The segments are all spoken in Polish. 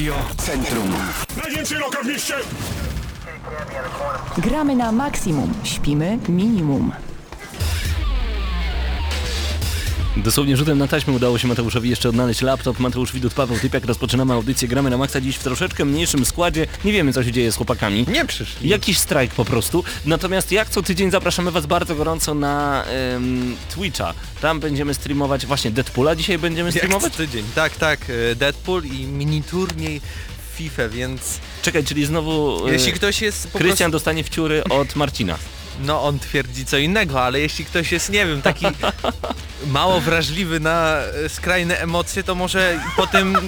Radio Centrum. Najwięcej loka w mieście! Gramy na maksimum, śpimy minimum. Dosłownie rzutem na taśmę udało się Mateuszowi jeszcze odnaleźć laptop. Mateusz Widut, Paweł Typiak. Rozpoczynamy audycję Gramy na Maxa dziś w troszeczkę mniejszym składzie. Nie wiemy co się dzieje z chłopakami. Nie przyszli. Jakiś strajk po prostu. Natomiast jak co tydzień zapraszamy Was bardzo gorąco na em, Twitcha. Tam będziemy streamować właśnie Deadpoola. Dzisiaj będziemy Jak streamować? co tydzień. Tak, tak. e, Deadpool i mini turniej FIFA, więc Czekaj, czyli znowu jeśli ktoś jest Krystian prostu, dostanie wciury od Marcina. No on twierdzi co innego, ale jeśli ktoś jest, nie wiem, taki mało wrażliwy na e, skrajne emocje, to może po tym e,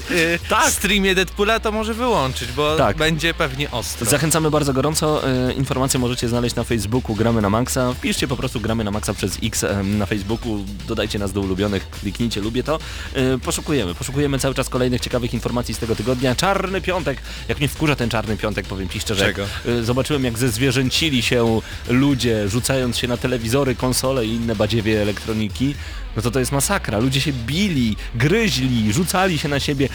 Tak. streamie Deadpoola to może wyłączyć, bo Tak. będzie pewnie ostro. Zachęcamy bardzo gorąco. E, informacje możecie znaleźć na Facebooku Gramy na Maxa. Wpiszcie po prostu Gramy na Maxa przez X na Facebooku. Dodajcie nas do ulubionych, kliknijcie lubię to. Poszukujemy, poszukujemy cały czas kolejnych ciekawych informacji z tego tygodnia. Czarny piątek. Jak mnie wkurza ten czarny piątek, powiem ci szczerze. Czego? Zobaczyłem jak zezwierzęcili się ludzie, rzucając się na telewizory, konsole i inne badziewie elektroniki. No to to jest masakra. Ludzie się bili, gryźli, rzucali się na siebie.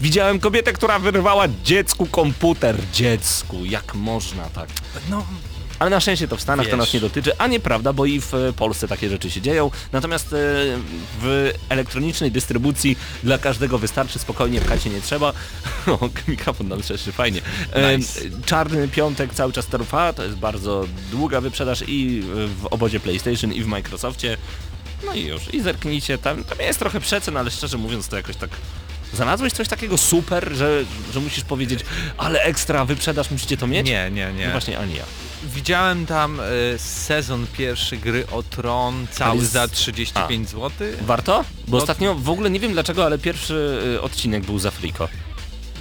Widziałem kobietę, która wyrwała dziecku komputer. Dziecku, jak można tak? No, Ale na szczęście to w Stanach to Wiesz. nas nie dotyczy, a nieprawda, bo i w e, Polsce takie rzeczy się dzieją. Natomiast e, w elektronicznej dystrybucji dla każdego wystarczy, spokojnie pchać nie trzeba. O, mikrofon nam trzeszczy, fajnie. E, Nice. Czarny piątek cały czas trwa, to jest bardzo długa wyprzedaż i w obozie PlayStation i w Microsoftie. No i już, i zerknijcie, tam, tam jest trochę przecen, ale szczerze mówiąc to jakoś tak... Znalazłeś coś takiego super, że, że musisz powiedzieć, ale ekstra wyprzedaż, musicie to mieć? nie, nie, nie. No właśnie, ani ja. Widziałem tam e, sezon pierwszy gry o Tron cały jest- za 35 zł. Warto? Bo No- ostatnio w ogóle nie wiem dlaczego, ale pierwszy y, odcinek był za Friko.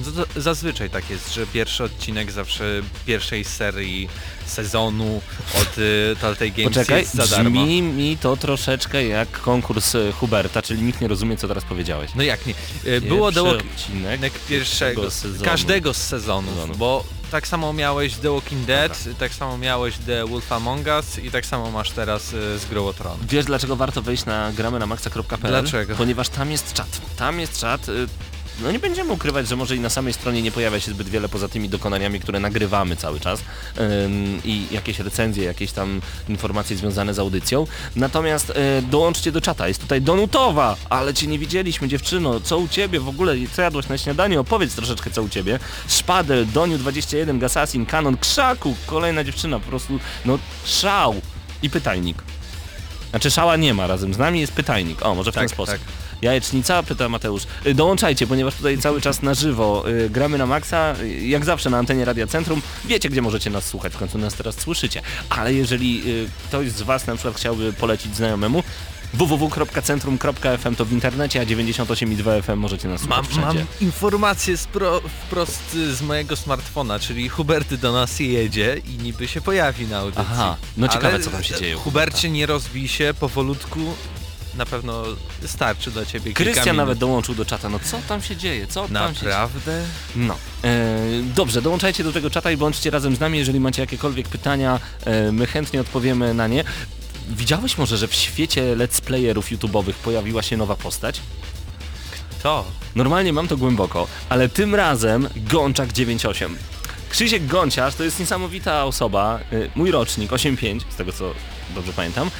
Z- Zazwyczaj tak jest, że pierwszy odcinek zawsze pierwszej serii sezonu od y, Telltale Games Poczekaj, jest za darmo. brzmi mi to troszeczkę jak konkurs Huberta, czyli nikt nie rozumie co teraz powiedziałeś. No jak nie? Było The odcinek pierwszego, sezonu. każdego z sezonów, Sezonu. bo tak samo miałeś The Walking Dead, tak samo miałeś The Wolf Among Us i tak samo masz teraz y, z Tron. Wiesz dlaczego warto wejść na gramy na maxa.pl? Dlaczego? Ponieważ tam jest czat. Tam jest czat. y, No nie będziemy ukrywać, że może i na samej stronie nie pojawia się zbyt wiele poza tymi dokonaniami, które nagrywamy cały czas ym, i jakieś recenzje, jakieś tam informacje związane z audycją. Natomiast y, dołączcie do czata. Jest tutaj Donutowa, ale cię nie widzieliśmy dziewczyno. Co u ciebie w ogóle? Co jadłaś na śniadanie? Opowiedz troszeczkę co u ciebie. Szpadel, Doniu21, Gasasin, Kanon, Krzaku, kolejna dziewczyna, po prostu no szał i pytajnik. Znaczy szała nie ma razem z nami, jest pytajnik. O, może w ten Tak, sposób. tak. Jajecznica, pyta Mateusz. Y, Dołączajcie, ponieważ tutaj cały czas na żywo y, gramy na maksa, y, jak zawsze na antenie Radia Centrum. Wiecie, gdzie możecie nas słuchać, w końcu nas teraz słyszycie. Ale jeżeli ktoś z Was na przykład chciałby polecić znajomemu, www.centrum.fm to w internecie, a 98,2 FM możecie nas słuchać Mam, mam informację spro, wprost z mojego smartfona, czyli Huberty do nas jedzie i niby się pojawi na audycji. Aha, no ciekawe, Ale, co tam się dzieje Hubercie, nie rozbij się, powolutku na pewno starczy dla ciebie Krystian nawet dołączył do czata. No co tam się dzieje? Co tam się dzieje? Naprawdę? No. E, dobrze, dołączajcie do tego czata i bądźcie razem z nami, jeżeli macie jakiekolwiek pytania, e, my chętnie odpowiemy na nie. Widziałeś może, że w świecie let's playerów YouTube'owych pojawiła się nowa postać? To. Normalnie mam to głęboko, ale tym razem Gączak 98. Krzysiek Gąciarz to jest niesamowita osoba, y, mój rocznik, 8.5, z tego co dobrze pamiętam,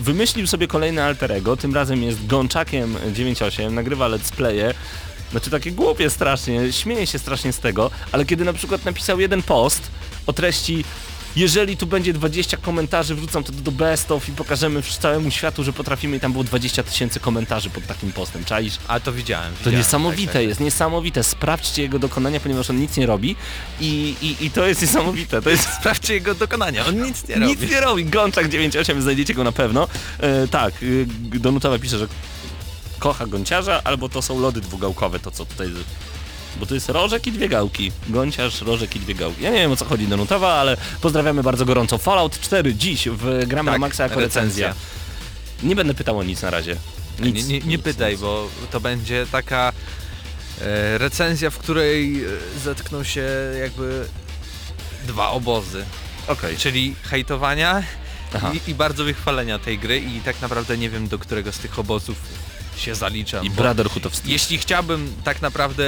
wymyślił sobie kolejne alterego, tym razem jest Gączakiem 98, nagrywa let's playe, znaczy takie głupie strasznie, śmieje się strasznie z tego, ale kiedy na przykład napisał jeden post o treści jeżeli tu będzie 20 komentarzy, wrzucam to do best of i pokażemy całemu światu, że potrafimy i tam było 20 tysięcy komentarzy pod takim postem, czaisz? A to widziałem. To widziałem, niesamowite tak, tak. jest, niesamowite. Sprawdźcie jego dokonania, ponieważ on nic nie robi i, i, i to jest niesamowite. To jest Sprawdźcie jego dokonania, on nic nie robi. nic nie robi. Gączak 98, znajdziecie go na pewno. E, tak, y, Donutowa pisze, że kocha gąciarza, albo to są lody dwugałkowe, to co tutaj... Bo to jest rożek i dwie gałki. Gąciarz, rożek i dwie gałki. Ja nie wiem o co chodzi Donutowa, ale pozdrawiamy bardzo gorąco. Fallout 4 dziś w Gramy na Tak, Maxa jako recenzja. recenzja. Nie będę pytał o nic na razie. Nic, nie, nie, nie nic, pytaj, nic. bo to będzie taka e, recenzja, w której e, zetkną się jakby dwa obozy. Okej. Czyli hejtowania i, i bardzo wychwalenia tej gry i tak naprawdę nie wiem do którego z tych obozów się zaliczam. I Brotherhood of Steel. Jeśli chciałbym tak naprawdę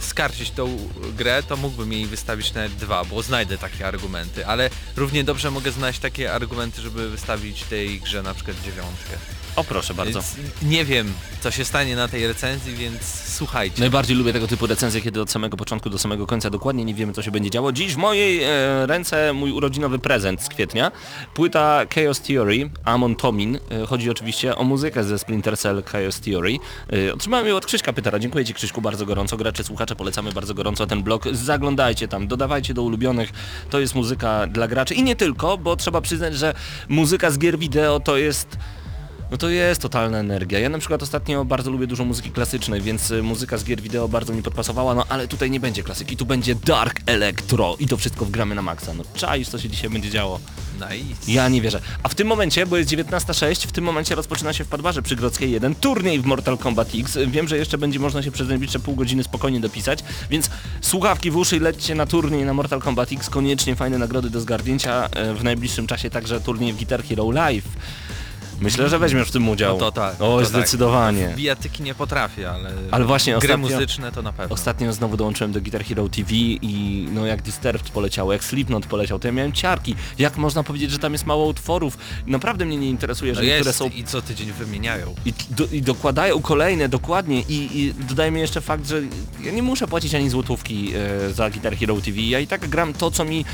skarcić tą grę, to mógłbym jej wystawić nawet dwa, bo znajdę takie argumenty, ale równie dobrze mogę znaleźć takie argumenty, żeby wystawić tej grze na przykład dziewiątkę. O proszę bardzo. Nie wiem, co się stanie na tej recenzji, więc słuchajcie. Najbardziej lubię tego typu recenzje, kiedy od samego początku do samego końca dokładnie nie wiemy, co się będzie działo. Dziś w mojej e, ręce mój urodzinowy prezent z kwietnia. Płyta Chaos Theory, Amon Tomin. E, chodzi oczywiście o muzykę ze Splinter Cell Chaos Theory. E, otrzymałem ją od Krzyśka Pytara. Dziękuję Ci Krzyśku bardzo gorąco. Gracze, słuchacze, polecamy bardzo gorąco ten blog. Zaglądajcie tam, dodawajcie do ulubionych. To jest muzyka dla graczy i nie tylko, bo trzeba przyznać, że muzyka z gier wideo to jest... No to jest totalna energia. Ja na przykład ostatnio bardzo lubię dużo muzyki klasycznej, więc y, muzyka z gier wideo bardzo mi podpasowała, no ale tutaj nie będzie klasyki, tu będzie dark electro i to wszystko wgramy na maksa. No czaisz, co się dzisiaj będzie działo. Nice. Ja nie wierzę. A w tym momencie, bo jest 19.06, w tym momencie rozpoczyna się w Padbarze przy Grodzkiej 1 turniej w Mortal Kombat X. Wiem, że jeszcze będzie można się przez najbliższe pół godziny spokojnie dopisać, więc słuchawki w uszy i lećcie na turniej na Mortal Kombat X. Koniecznie fajne nagrody do zgarnięcia e, w najbliższym czasie, także turniej w Guitar Hero Live. Myślę, że weźmiesz w tym udział. No to tak. O, to zdecydowanie. Tak. Bijatyki nie potrafię, ale, Ale właśnie gry ostatnio- muzyczne to na pewno. Ostatnio znowu dołączyłem do Guitar Hero TV i no jak Disturbed poleciało, jak Slipknot poleciał, to ja miałem ciarki. Jak można powiedzieć, że tam jest mało utworów? Naprawdę mnie nie interesuje, no że niektóre jest są i co tydzień wymieniają. i, do, I dokładają kolejne, dokładnie i, i dodajmy jeszcze fakt, że ja nie muszę płacić ani złotówki e, za Guitar Hero TV, ja i tak gram to, co mi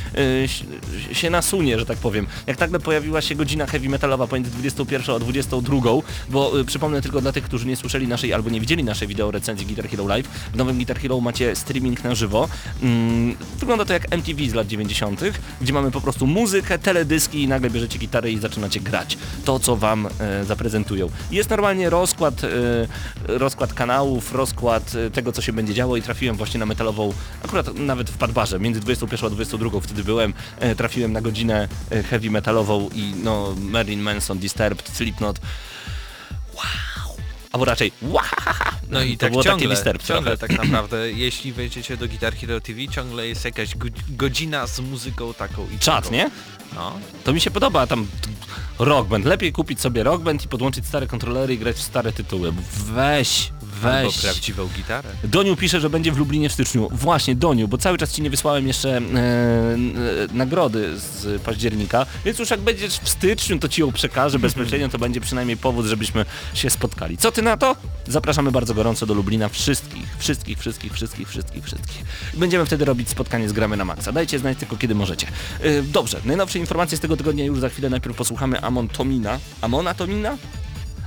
e, się nasunie, że tak powiem. Jak nagle pojawiła się godzina heavy metalowa pomiędzy 21 a 22, bo e, przypomnę tylko dla tych, którzy nie słyszeli naszej albo nie widzieli naszej wideo recenzji Guitar Hero Live, w nowym Guitar Hero macie streaming na żywo. Mm, wygląda to jak MTV z lat 90., gdzie mamy po prostu muzykę, teledyski i nagle bierzecie gitarę i zaczynacie grać to, co wam e, zaprezentują. Jest normalnie rozkład, e, rozkład kanałów, rozkład e, tego, co się będzie działo i trafiłem właśnie na metalową, akurat nawet w Padbarze, między 21 a 22 wtedy byłem, trafiłem na godzinę heavy metalową i no Marilyn Manson, Disturbed, Slipknot, wow, albo raczej wow, No i to tak było ciągle, takie Disturbed ciągle trochę. tak naprawdę, jeśli wejdziecie do Guitar Hero TV, ciągle jest jakaś go- godzina z muzyką taką i Czat, taką. nie? No. To mi się podoba, tam t- Rock Band. Lepiej kupić sobie Rock Band i podłączyć stare kontrolery i grać w stare tytuły. Weź, Albo weź. prawdziwą gitarę. Doniu pisze, że będzie w Lublinie w styczniu. Właśnie, Doniu, bo cały czas Ci nie wysłałem jeszcze e, e, nagrody z października, więc już jak będziesz w styczniu, to Ci ją przekażę bezpośrednio, to będzie przynajmniej powód, żebyśmy się spotkali. Co Ty na to? Zapraszamy bardzo gorąco do Lublina wszystkich, wszystkich, wszystkich, wszystkich, wszystkich, wszystkich. Będziemy wtedy robić spotkanie z Gramy na Maxa. Dajcie znać tylko kiedy możecie. E, dobrze, najnowsze informacje z tego tygodnia już za chwilę. Najpierw posłuchamy Amon Tomina. Amona Tomina?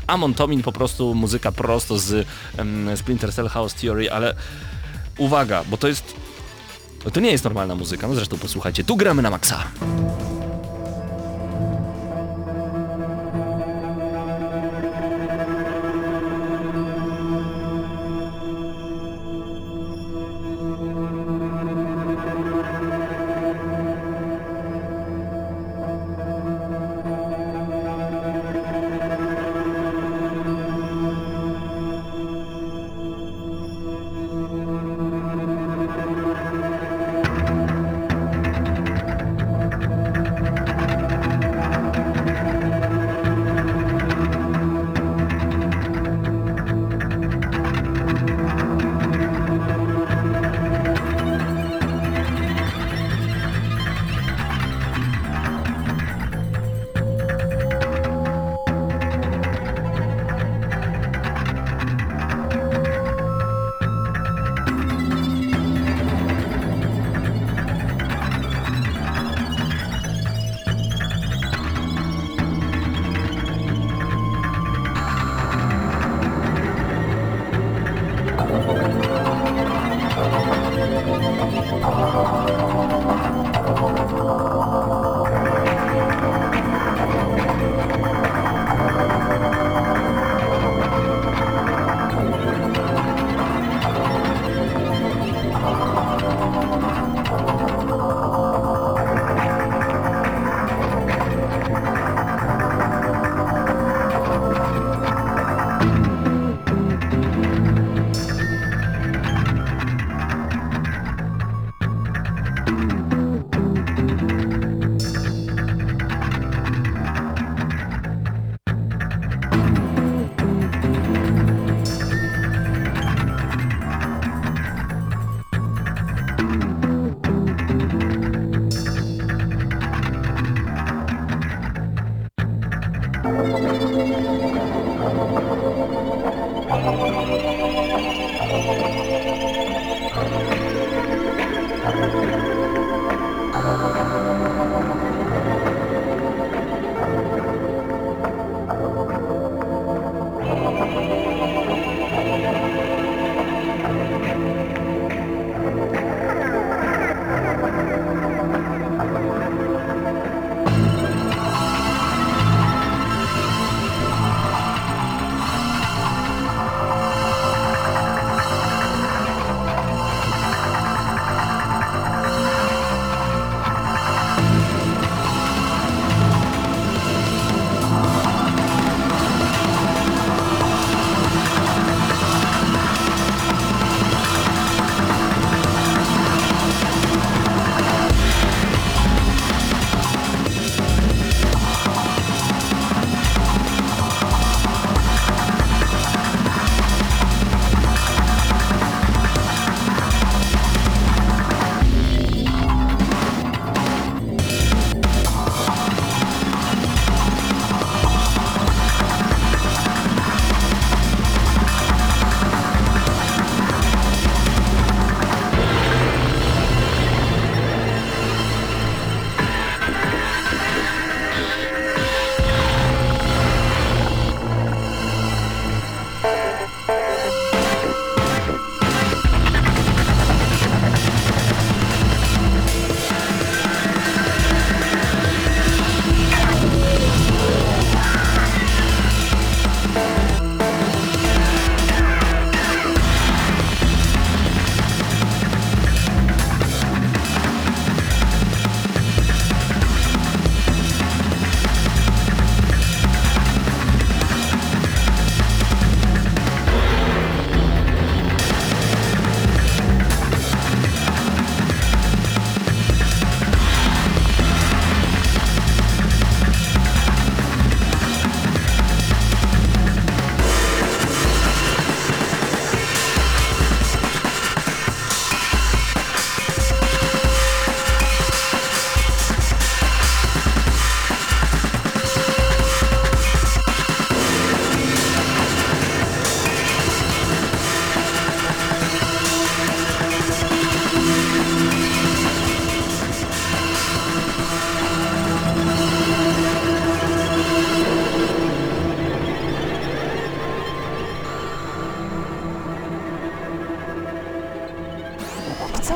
Amon Tomin po prostu muzyka prosto z em, Splinter Cell House Theory, ale uwaga, bo to jest... To nie jest normalna muzyka, no zresztą posłuchajcie, tu gramy na maksa. 好好好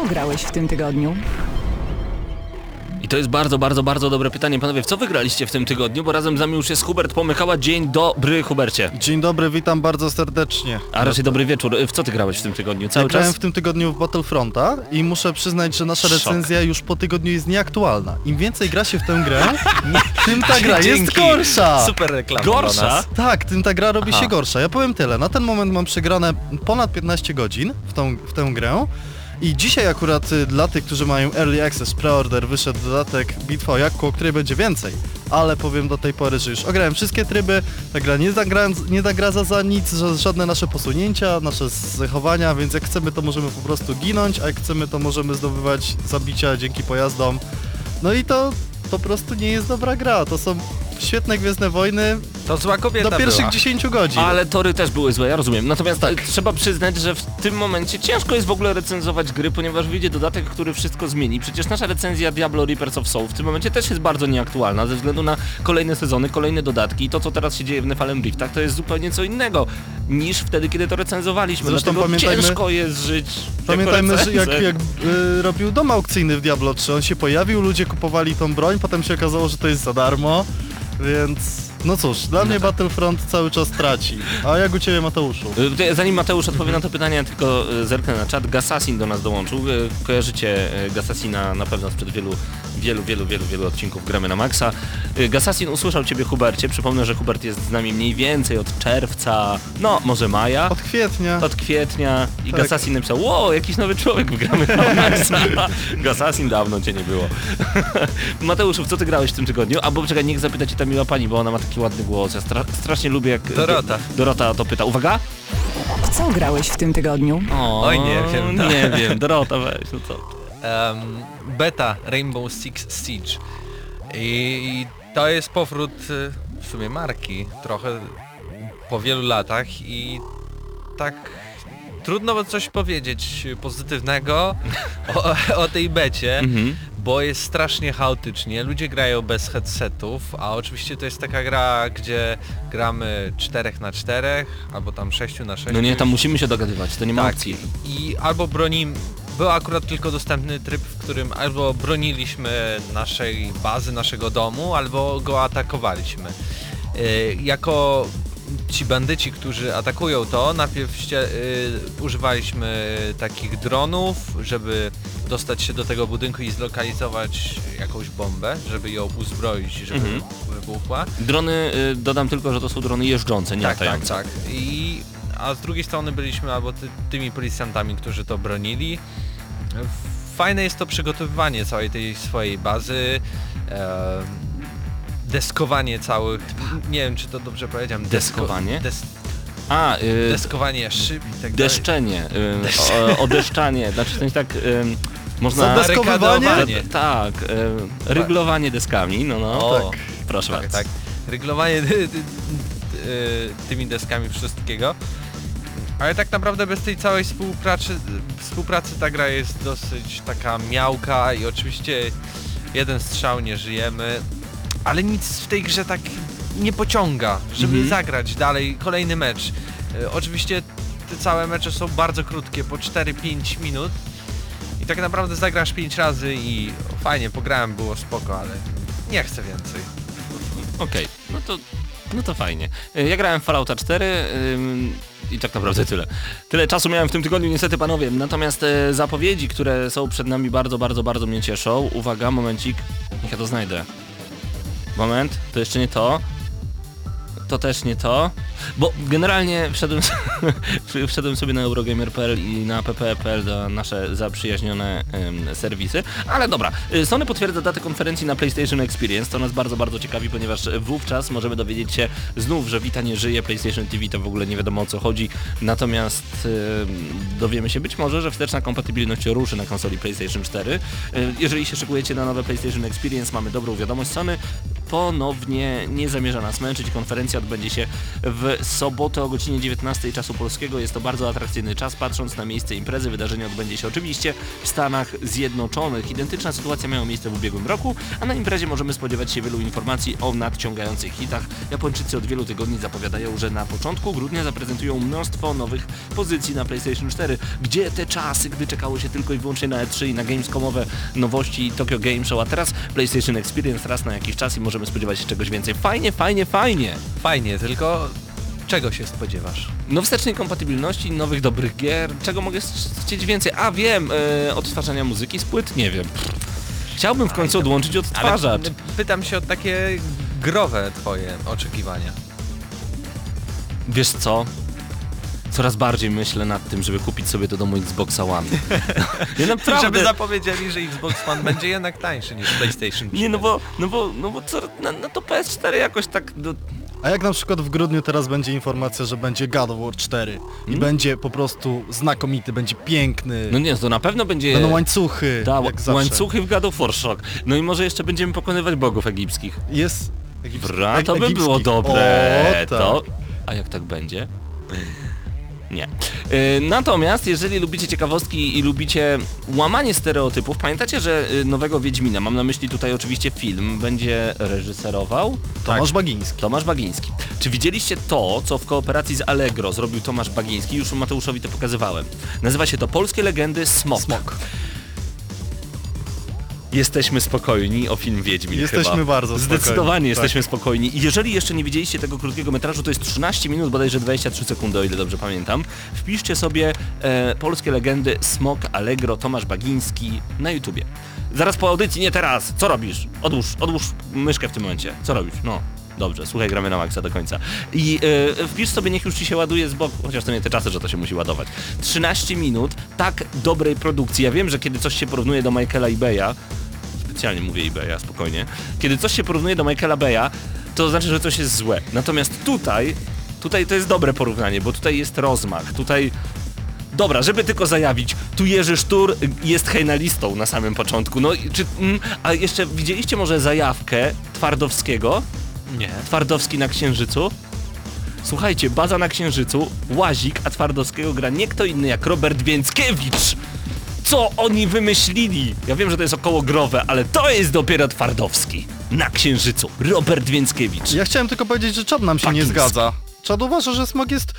grałeś w tym tygodniu? I to jest bardzo, bardzo, bardzo dobre pytanie. Panowie, w co wygraliście w tym tygodniu? Bo razem z nami już jest Hubert Pomykała. Dzień dobry, Hubercie. Dzień dobry, witam bardzo serdecznie. A raczej dobry wieczór. W co ty grałeś w tym tygodniu? Ja Cały grałem czas? w tym tygodniu w Battlefronta i muszę przyznać, że nasza Szok. recenzja już po tygodniu jest nieaktualna. Im więcej gra się w tę grę, tym ta gra jest Dzięki. gorsza. Super reklama Gorsza? dla nas. Tak, tym ta gra robi Aha. się gorsza. Ja powiem tyle, na ten moment mam przegrane ponad 15 godzin w, tą, w tę grę i dzisiaj akurat y, dla tych, którzy mają Early Access Preorder wyszedł dodatek Bitwa o Jakku, o której będzie więcej. Ale powiem do tej pory, że już ograłem wszystkie tryby, ta gra nie, zagra, nie nagradza za nic, ża- żadne nasze posunięcia, nasze zachowania, więc jak chcemy to możemy po prostu ginąć, a jak chcemy to możemy zdobywać zabicia dzięki pojazdom. No i to po prostu nie jest dobra gra, to są świetne Gwiezdne Wojny To zła kobieta do pierwszych była. 10 godzin. Ale tory też były złe, ja rozumiem. Natomiast Tak. trzeba przyznać, że w tym momencie ciężko jest w ogóle recenzować gry, ponieważ wyjdzie dodatek, który wszystko zmieni. Przecież nasza recenzja Diablo Reapers of Soul w tym momencie też jest bardzo nieaktualna ze względu na kolejne sezony, kolejne dodatki i to, co teraz się dzieje w Nephalem Riftach, to jest zupełnie co innego niż wtedy, kiedy to recenzowaliśmy. Zresztą Dlatego pamiętajmy- ciężko jest żyć Pamiętajmy, że jak, jak y, robił dom aukcyjny w Diablo 3, on się pojawił, ludzie kupowali tą broń, potem się okazało, że to jest za darmo, więc no cóż, dla mnie Battlefront cały czas traci. A jak u Ciebie Mateuszu? Y, Zanim Mateusz odpowie na to pytanie, tylko y, zerknę na czat. Gasasin do nas dołączył. Y, Kojarzycie Gasasina na pewno sprzed wielu, wielu, wielu, wielu, wielu odcinków gramy na maksa. Y, Gasasin usłyszał Ciebie Hubercie. Przypomnę, że Hubert jest z nami mniej więcej od czerwca, no może maja. Od kwietnia. Od kwietnia i Tak. Gasasin napisał, wow, jakiś nowy człowiek w gramy na maksa. Gasasin dawno Cię nie było. Mateuszu, w co Ty grałeś w tym tygodniu? Albo czekaj, niech zapyta Cię ta miła pani, bo ona ma taki ładny głos. Ja stra strasznie lubię jak Dorota. Dorota to pyta. Uwaga! W co grałeś w tym tygodniu? O, Oj, nie wiem, tak. Nie wiem, Dorota weź, no co? Em, beta Rainbow Six Siege. I to jest powrót y, w sumie marki trochę po wielu latach i tak trudno coś powiedzieć pozytywnego o, o tej becie, Mhm. Bo jest strasznie chaotycznie. Ludzie grają bez headsetów, a oczywiście to jest taka gra, gdzie gramy 4 na 4 albo tam 6 na 6. No nie, tam musimy się dogadywać, to nie ma tak, opcji. I albo broni... Był akurat tylko dostępny tryb, w którym albo broniliśmy naszej bazy, naszego domu, albo go atakowaliśmy. Yy, jako ci bandyci, którzy atakują to, najpierw yy, używaliśmy takich dronów, żeby dostać się do tego budynku i zlokalizować jakąś bombę, żeby ją uzbroić, żeby Mhm. wybuchła. Drony, y, dodam tylko, że to są drony jeżdżące, nie Tak, tak, latające. tak. I, a z drugiej strony byliśmy albo ty, tymi policjantami, którzy to bronili. Fajne jest to przygotowywanie całej tej swojej bazy, e, deskowanie całych, nie wiem czy to dobrze powiedziałem, desko- Deskowanie? Des, A, y, deskowanie szyb i tak dalej. deszczenie, y, o, odeszczanie, znaczy sensie tak y, można... Barykadowanie. Tak, y, ryglowanie deskami, no no. O, tak. Proszę tak, bardzo. tak. Ryglowanie ty, ty, ty, y, tymi deskami wszystkiego. Ale tak naprawdę bez tej całej współpracy, współpracy ta gra jest dosyć taka miałka i oczywiście jeden strzał nie żyjemy, ale nic w tej grze tak nie pociąga, żeby Mhm. zagrać dalej kolejny mecz. Y, Oczywiście te całe mecze są bardzo krótkie, po 4-5 minut i tak naprawdę zagrasz 5 razy i fajnie, pograłem, było spoko, ale nie chcę więcej. Okej, no to no to fajnie. Y, Ja grałem w Fallouta 4 ym, i tak naprawdę tyle. Tyle czasu miałem w tym tygodniu niestety panowie. Natomiast e, zapowiedzi, które są przed nami bardzo, bardzo, bardzo mnie cieszą. Uwaga, momencik. Niech ja to znajdę. Moment, to jeszcze nie to. To też nie to. Bo generalnie wszedłem, wszedłem sobie na Eurogamer.pl i na pp.pl do nasze zaprzyjaźnione em, serwisy. Ale dobra, y, Sony potwierdza datę konferencji na PlayStation Experience. To nas bardzo, bardzo ciekawi, ponieważ wówczas możemy dowiedzieć się znów, że Vita nie żyje, PlayStation TV to w ogóle nie wiadomo o co chodzi. Natomiast y, dowiemy się być może, że wsteczna kompatybilność ruszy na konsoli PlayStation 4. Y, jeżeli się szykujecie na nowe PlayStation Experience, mamy dobrą wiadomość. Sony ponownie nie zamierza nas męczyć. Konferencja odbędzie się w sobotę o godzinie 19 czasu polskiego. Jest to bardzo atrakcyjny czas, patrząc na miejsce imprezy. Wydarzenie odbędzie się oczywiście w Stanach Zjednoczonych. Identyczna sytuacja miała miejsce w ubiegłym roku, a na imprezie możemy spodziewać się wielu informacji o nadciągających hitach. Japończycy od wielu tygodni zapowiadają, że na początku grudnia zaprezentują mnóstwo nowych pozycji na PlayStation 4. Gdzie te czasy, gdy czekało się tylko i wyłącznie na E3 i na Gamescomowe nowości Tokyo Game Show, a teraz PlayStation Experience raz na jakiś czas i możemy spodziewać się czegoś więcej. Fajnie, fajnie, fajnie! Fajnie, tylko czego się spodziewasz? No wstecznej kompatybilności, nowych dobrych gier, czego mogę chcieć więcej? A wiem, e, odtwarzania muzyki z płyt, nie wiem. Chciałbym w końcu odłączyć odtwarzacz. Ale pytam się o takie growe twoje oczekiwania. Wiesz co? Coraz bardziej myślę nad tym, żeby kupić sobie do domu Xboxa One. Ja naprawdę... Żeby zapowiedzieli, że Xbox One będzie jednak tańszy niż PlayStation 4. Nie, no bo, no bo, no bo co, no, no to PS4 jakoś tak, no, A jak na przykład w grudniu teraz będzie informacja, że będzie God of War 4 i Hmm? będzie po prostu znakomity, będzie piękny, no nie, to na pewno będzie... będą łańcuchy, Da, jak zawsze. łańcuchy w God of War Shock. No i może jeszcze będziemy pokonywać bogów egipskich. Jest egipski. Bra, to by było egipskich. dobre. O, tak. To... A jak tak będzie? Nie. Y, Natomiast jeżeli lubicie ciekawostki i lubicie łamanie stereotypów, pamiętacie, że y, nowego Wiedźmina, mam na myśli tutaj oczywiście film, będzie reżyserował Tomasz Bagiński. Tomasz Bagiński. Czy widzieliście to, co w kooperacji z Allegro zrobił Tomasz Bagiński? Już Mateuszowi to pokazywałem. Nazywa się to Polskie Legendy Smok. Smok. Jesteśmy spokojni o film Wiedźmin Jesteśmy chyba. bardzo spokojni, Zdecydowanie tak. jesteśmy spokojni. I jeżeli jeszcze nie widzieliście tego krótkiego metrażu, to jest 13 minut, bodajże 23 sekundy, o ile dobrze pamiętam. Wpiszcie sobie e, Polskie Legendy Smok Allegro Tomasz Bagiński na YouTubie. Zaraz po audycji, nie teraz. Co robisz? Odłóż, odłóż myszkę w tym momencie. Co robisz? No. Dobrze, słuchaj, gramy na maksa do końca. I e, wpisz sobie, niech już ci się ładuje z boku, chociaż to nie te czasy, że to się musi ładować. 13 minut tak dobrej produkcji. Ja wiem, że kiedy coś się porównuje do Michaela i Beya, specjalnie mówię eBaya, spokojnie. Kiedy coś się porównuje do Michaela Beya, to znaczy, że coś jest złe. Natomiast tutaj, tutaj to jest dobre porównanie, bo tutaj jest rozmach, tutaj... Dobra, żeby tylko zajawić, tu Jerzy Sztur jest hejnalistą na samym początku. No i czy... Mm, a jeszcze widzieliście może zajawkę Twardowskiego? Nie. Twardowski na Księżycu? Słuchajcie, baza na Księżycu, Łazik, a Twardowskiego gra nie kto inny jak Robert Więckiewicz. Co oni wymyślili? Ja wiem, że to jest około growe, ale to jest dopiero Twardowski. Na Księżycu, Robert Więckiewicz. Ja chciałem tylko powiedzieć, że czat nam się nie zgadza. Czat uważa, że smog jest...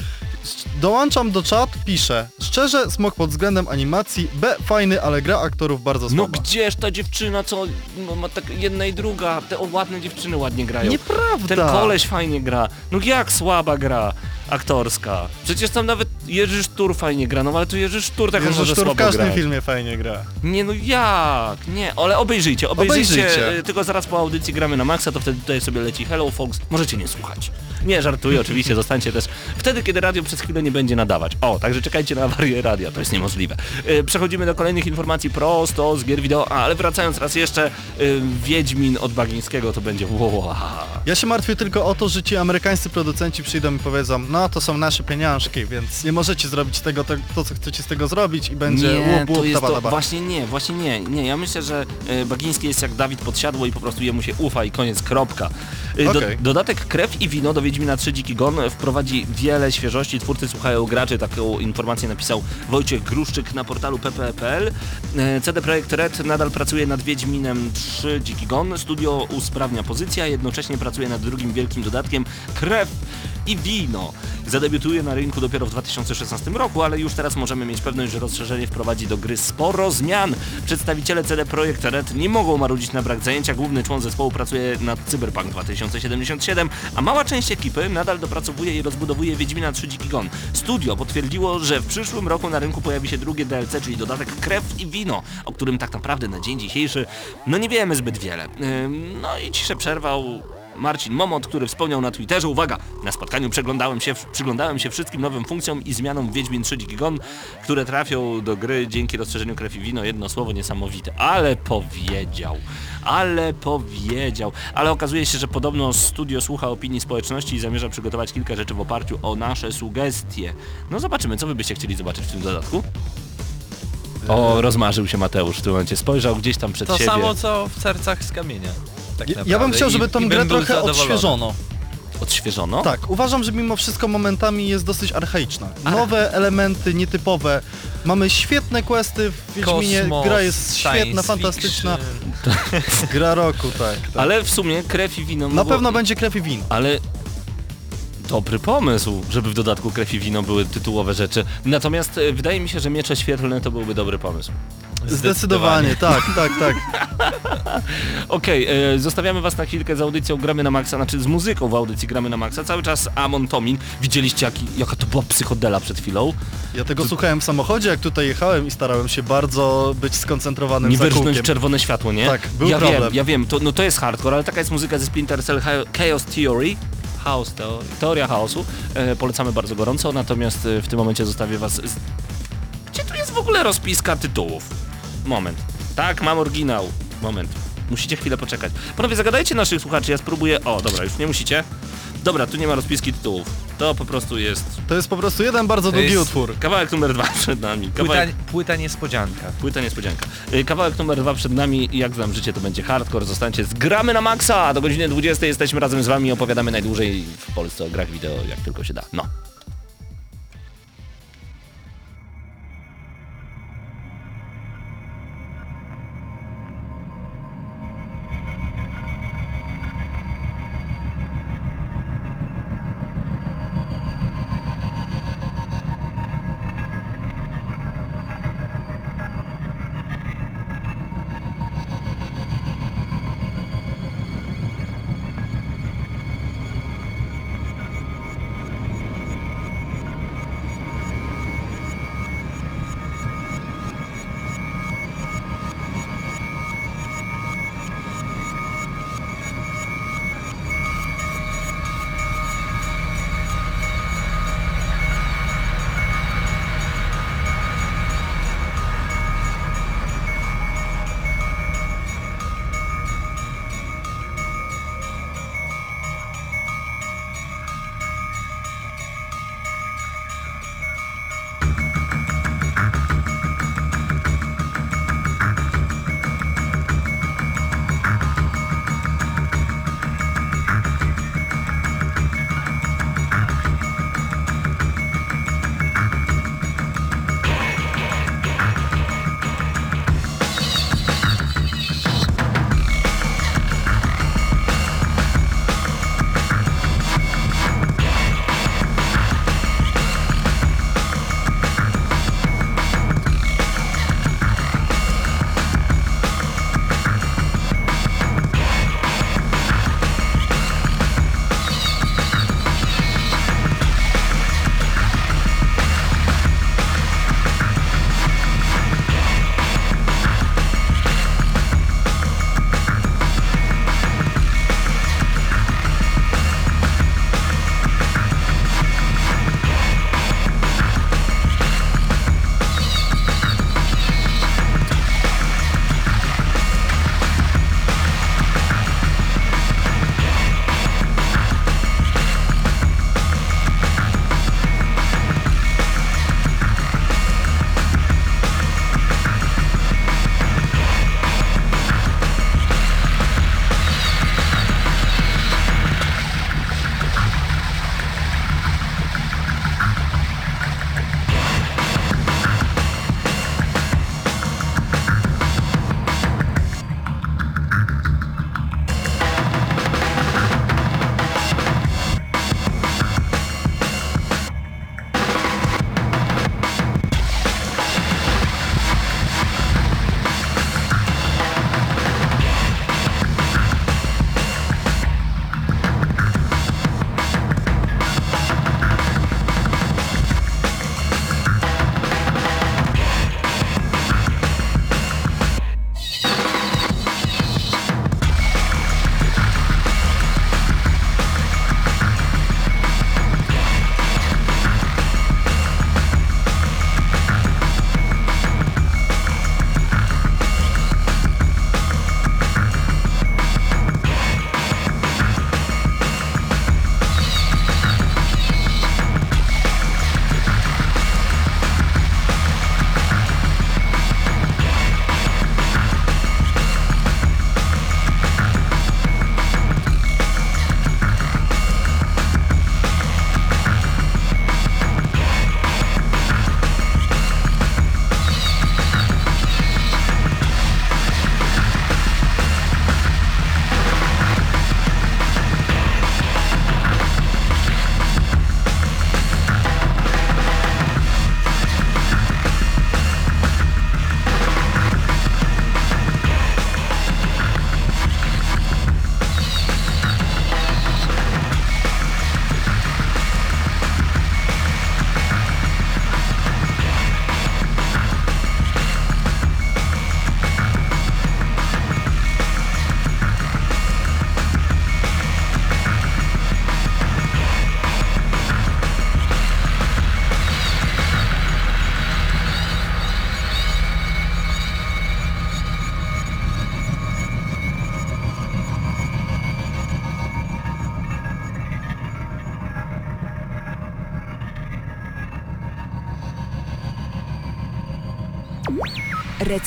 Dołączam do czat, piszę. Szczerze, smog pod względem animacji, B fajny, ale gra aktorów bardzo No słaba. gdzież ta dziewczyna, co no, ma tak jedna i druga, te o, ładne dziewczyny ładnie grają. Nieprawda. Ten koleś fajnie gra. No jak słaba gra aktorska? Przecież tam nawet Jerzy Sztur fajnie gra, no ale tu Jerzy Sztur tak Jerzy może Sztur w każdym grać. filmie fajnie gra. Nie no jak? Nie, ale obejrzyjcie, obejrzyjcie, Obejrzyjcie. y, tylko zaraz po audycji gramy na maksa, to wtedy tutaj sobie leci Hello Fox, możecie nie słuchać. Nie, żartuję oczywiście, zostańcie też wtedy, kiedy radio przez chwilę nie będzie nadawać. O, także czekajcie na awarię radia, to jest niemożliwe. Y, Przechodzimy do kolejnych informacji prosto z gier wideo, a, ale wracając raz jeszcze, y, Wiedźmin od Bagińskiego to będzie wow. Ja się martwię tylko o to, że ci amerykańscy producenci przyjdą i powiedzą, no to są nasze pieniążki, więc nie możecie zrobić tego, to, to co chcecie z tego zrobić i będzie Nie, łup, łup, to jest taba, to, taba. właśnie nie, właśnie nie, nie, ja myślę, że e, Bagiński jest jak Dawid Podsiadło i po prostu jemu się ufa i koniec, kropka. E, Do, Okej. dodatek Krew i Wino do Wiedźmina 3 Dziki Gon wprowadzi wiele świeżości, twórcy słuchają graczy, taką informację napisał Wojciech Gruszczyk na portalu pp.pl. E, CD Projekt Red nadal pracuje nad Wiedźminem 3 Dziki Gon, studio usprawnia pozycja, jednocześnie pracuje nad drugim wielkim dodatkiem Krew i Wino. Zadebiutuje na rynku dopiero w 2016 roku, ale już teraz możemy mieć pewność, że rozszerzenie wprowadzi do gry sporo zmian. Przedstawiciele CD Projekt Red nie mogą marudzić na brak zajęcia. Główny człon zespołu pracuje nad Cyberpunk 2077, a mała część ekipy nadal dopracowuje i rozbudowuje Wiedźmina 3 Dziki Gon. Studio potwierdziło, że w przyszłym roku na rynku pojawi się drugie DLC, czyli dodatek Krew i Wino, o którym tak naprawdę na dzień dzisiejszy no nie wiemy zbyt wiele. No i ciszę przerwał Marcin Momot, który wspomniał na Twitterze, uwaga, na spotkaniu przeglądałem się, przyglądałem się wszystkim nowym funkcjom i zmianom Wiedźmin 3 Dziki Gon, które trafią do gry dzięki rozszerzeniu Krew i Wino. Jedno słowo niesamowite, ale powiedział, ale powiedział. Ale okazuje się, że podobno studio słucha opinii społeczności i zamierza przygotować kilka rzeczy w oparciu o nasze sugestie. No zobaczymy, co wy byście chcieli zobaczyć w tym dodatku? O, rozmarzył się Mateusz w tym momencie, spojrzał gdzieś tam przed To siebie. samo co w sercach z kamienia. Tak Ja, ja naprawdę. bym chciał, I- żeby i tą bym grę trochę zadowolony. odświeżono. Odświeżono? Tak, uważam, że mimo wszystko momentami jest dosyć archaiczna. Nowe elementy, nietypowe. Mamy świetne questy w Wiedźminie, Kosmos, gra jest świetna, fantastyczna. Gra roku, tak. tak. Ale w sumie krew i wino... Na mogło- pewno będzie krew i win. Ale dobry pomysł, żeby w dodatku krew i wino były tytułowe rzeczy. Natomiast e, wydaje mi się, że miecze świetlne to byłby dobry pomysł. Zdecydowanie, tak, tak, tak. Okej, e, zostawiamy was na chwilkę z audycją Gramy na Maxa, znaczy z muzyką w audycji Gramy na Maxa. Cały czas Amon Tomin. Widzieliście jaki, jaka to była psychodela przed chwilą? Ja tego słuchałem w samochodzie, jak tutaj jechałem i starałem się bardzo być skoncentrowanym Nie wyrżnąć czerwone światło, nie? Tak, był ja problem. wiem, ja wiem, to, no to jest hardcore, ale taka jest muzyka ze Splinter Cell Cha- Chaos Theory. Chaos teoria chaosu. E, polecamy bardzo gorąco, natomiast e, w tym momencie zostawię was z... Gdzie tu jest w ogóle rozpiska tytułów? Moment. Tak, mam oryginał. Moment. Musicie chwilę poczekać. Panowie, zagadajcie naszych słuchaczy, ja spróbuję... O, dobra, już nie musicie. Dobra, tu nie ma rozpiski tytułów. To po prostu jest To jest po prostu jeden bardzo To długi jest- utwór. kawałek numer dwa przed nami. Płyta, Kawałek... płyta niespodzianka. Płyta niespodzianka. Y, Kawałek numer dwa przed nami. Jak znam życie, to będzie hardcore. Zostańcie z Gramy na Maxa. Do godziny 20 jesteśmy razem z wami. Opowiadamy najdłużej w Polsce o grach wideo, jak tylko się da. No.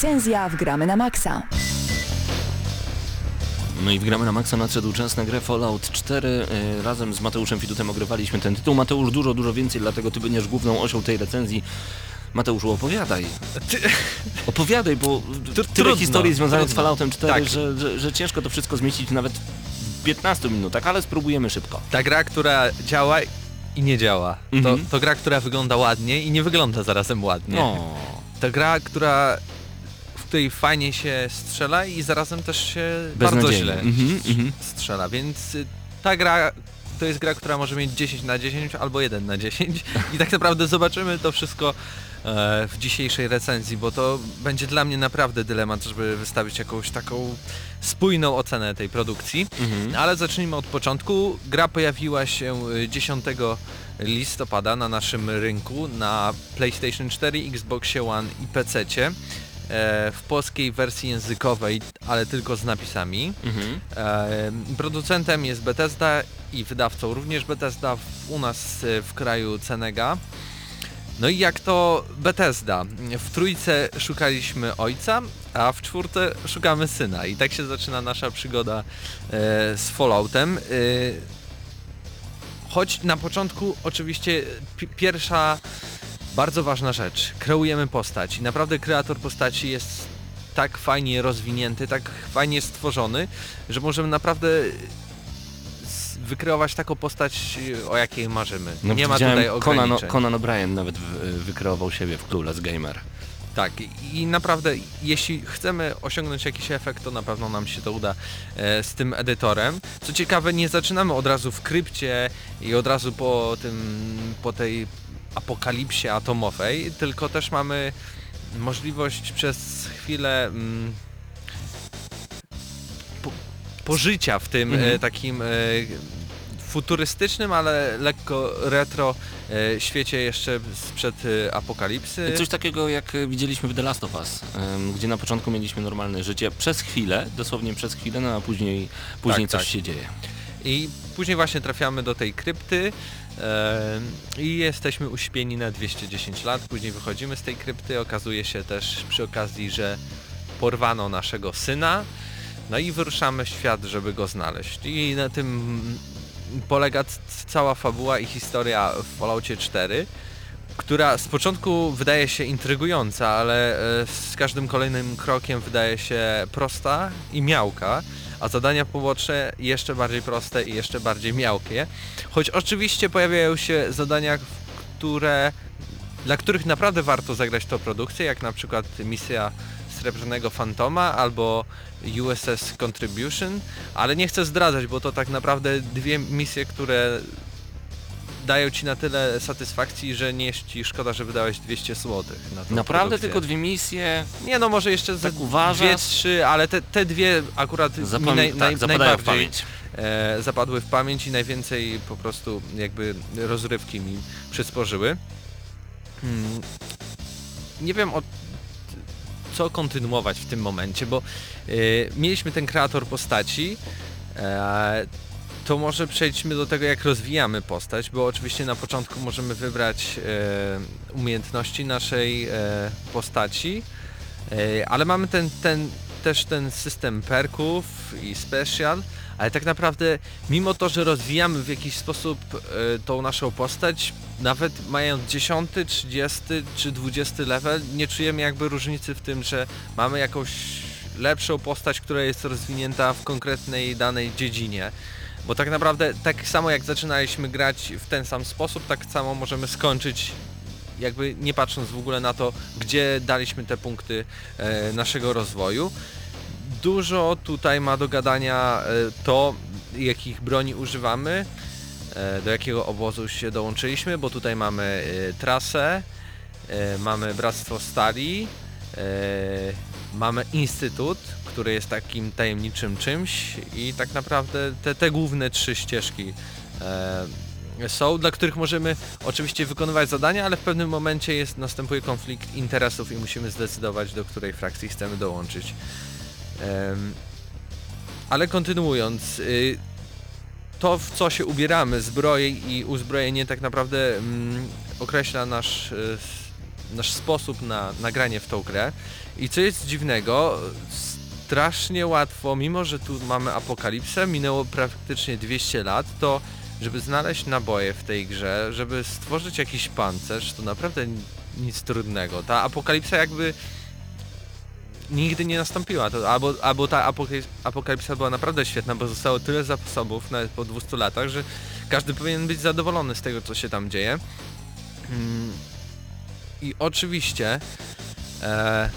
Recenzja w Gramy na Maxa. No i w gramy na maksa nadszedł czas na grę Fallout 4. E, Razem z Mateuszem Fidutem ogrywaliśmy ten tytuł. Mateusz dużo, dużo więcej, dlatego ty będziesz główną osią tej recenzji. Mateuszu, opowiadaj. Opowiadaj, bo tyle trudno, historii związanych z trudno. Falloutem 4, Tak. że, że, że ciężko to wszystko zmieścić nawet w 15 minutach, ale spróbujemy szybko. Ta gra, która działa i nie działa. Mhm. To, to gra, która wygląda ładnie i nie wygląda zarazem ładnie. No. To gra, która której fajnie się strzela i zarazem też się bardzo źle Mhm, mhm. strzela, więc y, ta gra to jest gra, która może mieć 10 na 10 albo 1 na 10 i tak naprawdę zobaczymy to wszystko e, w dzisiejszej recenzji, bo to będzie dla mnie naprawdę dylemat, żeby wystawić jakąś taką spójną ocenę tej produkcji. Mhm. Ale zacznijmy od początku. Gra pojawiła się y, 10 listopada na naszym rynku na PlayStation 4, Xboxie One i PC e, w polskiej wersji językowej, ale tylko z napisami. Mhm. E, producentem jest Bethesda i wydawcą również Bethesda u nas e, w kraju Cenega. No i jak to Bethesda? W trójce szukaliśmy ojca, a w czwórce szukamy syna. I tak się zaczyna nasza przygoda e, z Falloutem. E, choć na początku oczywiście pi- pierwsza bardzo ważna rzecz. Kreujemy postać i naprawdę kreator postaci jest tak fajnie rozwinięty, tak fajnie stworzony, że możemy naprawdę wykreować taką postać, o jakiej marzymy. No, Nie ma tutaj Conan, ograniczeń. Conan O'Brien nawet wykreował siebie w Clueless Gamer. Tak, i- i naprawdę, jeśli chcemy osiągnąć jakiś efekt, to na pewno nam się to uda e, z tym edytorem. Co ciekawe, nie zaczynamy od razu w krypcie i od razu po tym, po tej apokalipsie atomowej, tylko też mamy możliwość przez chwilę mm, po, pożycia w tym Mhm. e, takim e, futurystycznym, ale lekko retro e, świecie jeszcze sprzed e, apokalipsy. Coś takiego jak widzieliśmy w The Last of Us, gdzie na początku mieliśmy normalne życie przez chwilę, dosłownie przez chwilę, no a później, później Tak, coś tak. się dzieje. I później właśnie trafiamy do tej krypty i jesteśmy uśpieni na 210 lat. Później wychodzimy z tej krypty. Okazuje się też przy okazji, że porwano naszego syna. No i wyruszamy w świat, żeby go znaleźć. I na tym polega cała fabuła i historia w Falloutie 4, która z początku wydaje się intrygująca, ale e, z każdym kolejnym krokiem wydaje się prosta i miałka a zadania poboczne jeszcze bardziej proste i jeszcze bardziej miałkie. Choć oczywiście pojawiają się zadania, które, dla których naprawdę warto zagrać tą produkcję, jak na przykład misja Srebrnego Fantoma albo USS Contribution, ale nie chcę zdradzać, bo to tak naprawdę dwie misje, które dają ci na tyle satysfakcji, że nie jest ci szkoda, że wydałeś 200 zł na Naprawdę produkcję. tylko dwie misje, Nie no, może jeszcze ze Tak uważasz? dwie, trzy, ale te, te dwie akurat zapam- naj, tak, naj, zapadają w najbardziej pamięć. e, zapadły w pamięć i najwięcej po prostu jakby rozrywki mi przysporzyły. Hmm. Nie wiem o co kontynuować w tym momencie, bo e, mieliśmy ten kreator postaci. E, to może przejdźmy do tego, jak rozwijamy postać, bo oczywiście na początku możemy wybrać e, umiejętności naszej e, postaci, e, ale mamy ten, ten, też ten system perków i special, ale tak naprawdę mimo to, że rozwijamy w jakiś sposób e, tą naszą postać, nawet mając 10, 30 czy 20 level, nie czujemy jakby różnicy w tym, że mamy jakąś lepszą postać, która jest rozwinięta w konkretnej danej dziedzinie. Bo tak naprawdę tak samo jak zaczynaliśmy grać w ten sam sposób, tak samo możemy skończyć jakby nie patrząc w ogóle na to, gdzie daliśmy te punkty e, naszego rozwoju. Dużo tutaj ma do gadania e, to, jakich broni używamy, e, do jakiego obozu się dołączyliśmy, bo tutaj mamy e, trasę, e, mamy Bractwo Stali, e, mamy Instytut, który jest takim tajemniczym czymś i tak naprawdę te, te główne trzy ścieżki e, są, dla których możemy oczywiście wykonywać zadania, ale w pewnym momencie jest, następuje konflikt interesów i musimy zdecydować, do której frakcji chcemy dołączyć. Em, ale kontynuując, y, to w co się ubieramy, zbroje i uzbrojenie tak naprawdę mm, określa nasz, y, nasz sposób na nagranie w tą grę. I co jest dziwnego, strasznie łatwo, mimo że tu mamy apokalipsę, minęło praktycznie 200 lat, to żeby znaleźć naboje w tej grze, żeby stworzyć jakiś pancerz, to naprawdę nic trudnego. Ta apokalipsa jakby nigdy nie nastąpiła. To albo, albo ta apokalip- apokalipsa była naprawdę świetna, bo zostało tyle zasobów nawet po 200 latach, że każdy powinien być zadowolony z tego, co się tam dzieje. Mm, I oczywiście, e,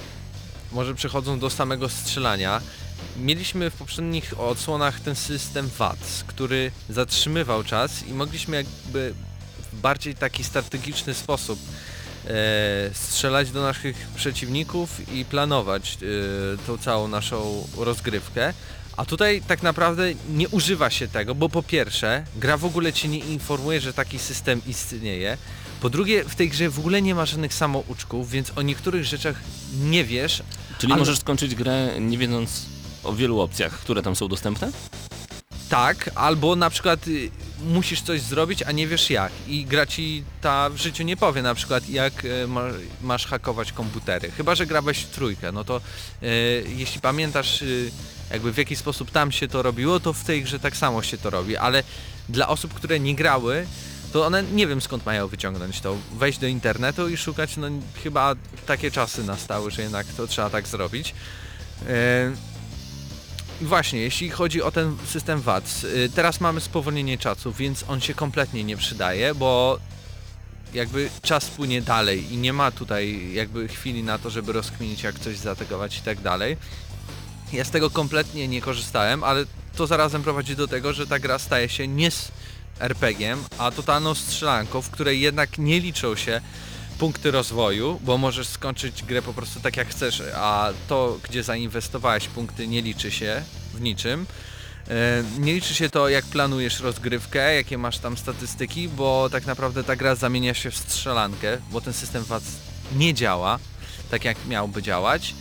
może przechodząc do samego strzelania, mieliśmy w poprzednich odsłonach ten system VATS, który zatrzymywał czas i mogliśmy jakby w bardziej taki strategiczny sposób e, strzelać do naszych przeciwników i planować e, tą całą naszą rozgrywkę. A tutaj tak naprawdę nie używa się tego, bo po pierwsze, gra w ogóle cię nie informuje, że taki system istnieje. Po drugie, w tej grze w ogóle nie ma żadnych samouczków, więc o niektórych rzeczach nie wiesz. Czyli Ale- możesz skończyć grę nie wiedząc o wielu opcjach, które tam są dostępne? Tak, albo na przykład y, musisz coś zrobić, a nie wiesz jak. I gra ci ta w życiu nie powie na przykład jak y, ma, masz hakować komputery. Chyba, że grałeś w trójkę, no to y, jeśli pamiętasz jakby w jaki sposób tam się to robiło, to w tej grze tak samo się to robi, ale dla osób, które nie grały, to one nie wiem skąd mają wyciągnąć to. Wejść do internetu i szukać, no chyba takie czasy nastały, że jednak to trzeba tak zrobić. E, Właśnie, jeśli chodzi o ten system VATS, y, teraz mamy spowolnienie czasu, więc on się kompletnie nie przydaje, bo jakby czas płynie dalej i nie ma tutaj jakby chwili na to, żeby rozkminić jak coś zaatakować i tak dalej. Ja z tego kompletnie nie korzystałem, ale to zarazem prowadzi do tego, że ta gra staje się nie RPG-iem, a totalną strzelanką, w której jednak nie liczą się punkty rozwoju, bo możesz skończyć grę po prostu tak jak chcesz, a to, gdzie zainwestowałeś punkty nie liczy się w niczym. E, Nie liczy się to, jak planujesz rozgrywkę, jakie masz tam statystyki, bo tak naprawdę ta gra zamienia się w strzelankę, bo ten system VAT nie działa tak, jak miałby działać.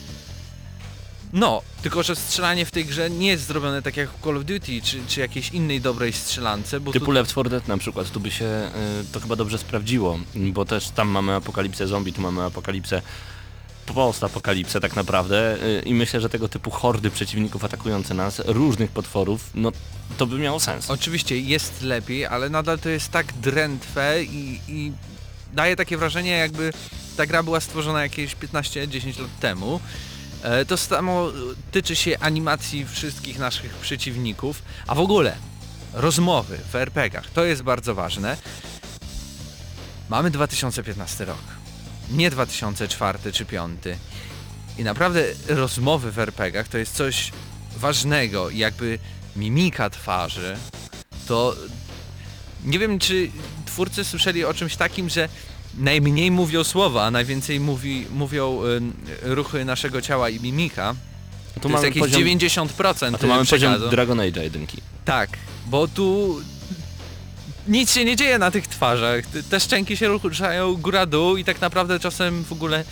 No, tylko że strzelanie w tej grze nie jest zrobione tak jak w Call of Duty, czy, czy jakiejś innej dobrej strzelance, bo Typu tu... Left 4 Dead na przykład, tu by się y, to chyba dobrze sprawdziło, bo też tam mamy apokalipsę zombie, tu mamy apokalipsę post-apokalipsę tak naprawdę y, i myślę, że tego typu hordy przeciwników atakujące nas, różnych potworów, no to by miało sens. Oczywiście jest lepiej, ale nadal to jest tak drętwe i, i daje takie wrażenie, jakby ta gra była stworzona jakieś 15-10 lat temu. E, To samo tyczy się animacji wszystkich naszych przeciwników, a w ogóle rozmowy w RPG-ach. To jest bardzo ważne. Mamy 2015 rok, nie 2004 czy 2005. I naprawdę rozmowy w RPG-ach to jest coś ważnego, jakby mimika twarzy, to nie wiem czy twórcy słyszeli o czymś takim, że najmniej mówią słowa, a najwięcej mówi, mówią y, ruchy naszego ciała i mimika. tu To jest jakieś poziom, 90% a tu mamy przekazu. poziom Dragon Age'a jedynki. Tak, bo tu nic się nie dzieje na tych twarzach. Te- szczęki się ruszają góra-dół i tak naprawdę czasem w ogóle y,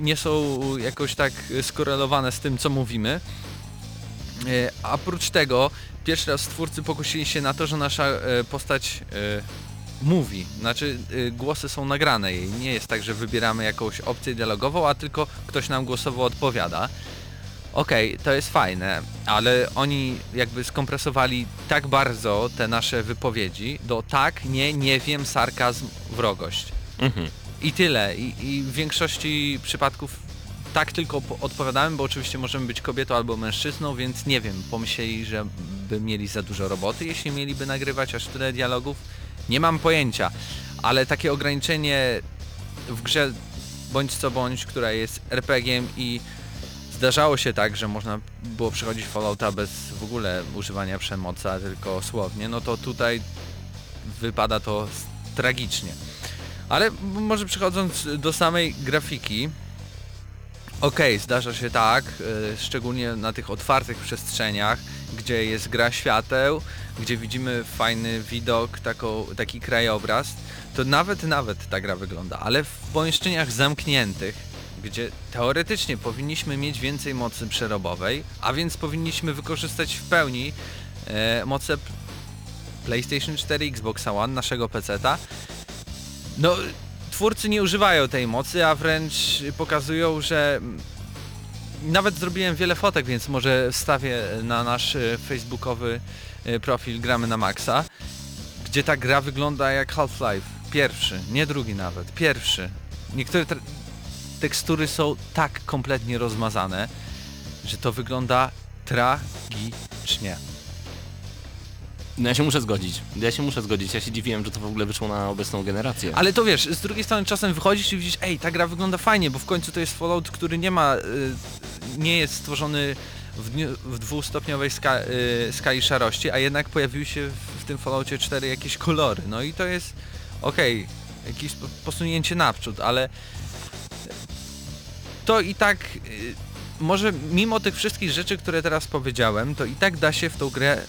nie są jakoś tak skorelowane z tym, co mówimy. E, A oprócz tego, pierwszy raz twórcy pokusili się na to, że nasza e, postać mówi. Znaczy, e, głosy są nagrane jej. Nie jest tak, że wybieramy jakąś opcję dialogową, a tylko ktoś nam głosowo odpowiada. Okej, to jest fajne, ale oni jakby skompresowali tak bardzo te nasze wypowiedzi do tak, nie, nie wiem, sarkazm, wrogość. Mhm. I tyle. I, I w większości przypadków tak tylko po- odpowiadałem, bo oczywiście możemy być kobietą albo mężczyzną, więc nie wiem, pomyśleli, że by mieli za dużo roboty, jeśli mieliby nagrywać aż tyle dialogów. Nie mam pojęcia, ale takie ograniczenie w grze bądź co bądź, która jest RPG-iem i zdarzało się tak, że można było przechodzić Fallouta bez w ogóle używania przemocy, tylko słownie, no to tutaj wypada to tragicznie. Ale może przechodząc do samej grafiki, okej, zdarza się tak, y, szczególnie na tych otwartych przestrzeniach, gdzie jest gra świateł, gdzie widzimy fajny widok, taką, taki krajobraz, to nawet, nawet ta gra wygląda, ale w pomieszczeniach zamkniętych, gdzie teoretycznie powinniśmy mieć więcej mocy przerobowej, a więc powinniśmy wykorzystać w pełni e, moce PlayStation 4, Xbox One, naszego PC-ta, no, twórcy nie używają tej mocy, a wręcz pokazują, że nawet zrobiłem wiele fotek, więc może wstawię na nasz e, facebookowy profil Gramy na Maxa, gdzie ta gra wygląda jak Half-Life. Pierwszy, nie drugi nawet, pierwszy. Niektóre te- tekstury są tak kompletnie rozmazane, że to wygląda tragicznie. No ja się muszę zgodzić. Ja się muszę zgodzić. Ja się dziwiłem, że to w ogóle wyszło na obecną generację. Ale to wiesz, z drugiej strony czasem wychodzisz i widzisz, ej, ta gra wygląda fajnie, bo w końcu to jest Fallout, który nie ma, y, nie jest stworzony w, dniu, w dwustopniowej ska, y, skali szarości, a jednak pojawiły się w, w tym Falloutie 4 jakieś kolory. No i to jest, okej, jakieś po- posunięcie naprzód, ale to i tak, y, może mimo tych wszystkich rzeczy, które teraz powiedziałem, to i tak da się w tą grę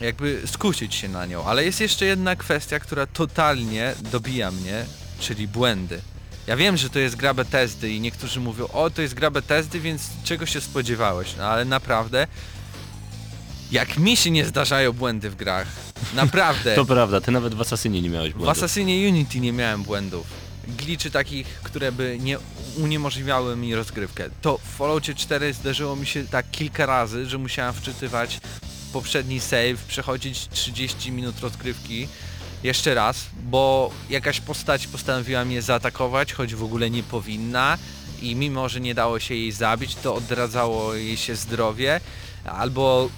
jakby skusić się na nią, ale jest jeszcze jedna kwestia, która totalnie dobija mnie, czyli błędy. Ja wiem, że to jest gra Bethesdy i niektórzy mówią, o to jest gra Bethesdy, więc czego się spodziewałeś? No ale naprawdę, jak mi się nie zdarzają błędy w grach, naprawdę. To prawda, ty nawet w Assassinie nie miałeś W błędów. Assassinie Unity nie miałem błędów. Gliczy takich, które by nie uniemożliwiały mi rozgrywkę. To w Falloutie 4 zdarzyło mi się tak kilka razy, że musiałem wczytywać poprzedni save, przechodzić 30 minut rozgrywki jeszcze raz, bo jakaś postać postanowiła mnie zaatakować, choć w ogóle nie powinna i mimo, że nie dało się jej zabić, to odradzało jej się zdrowie, albo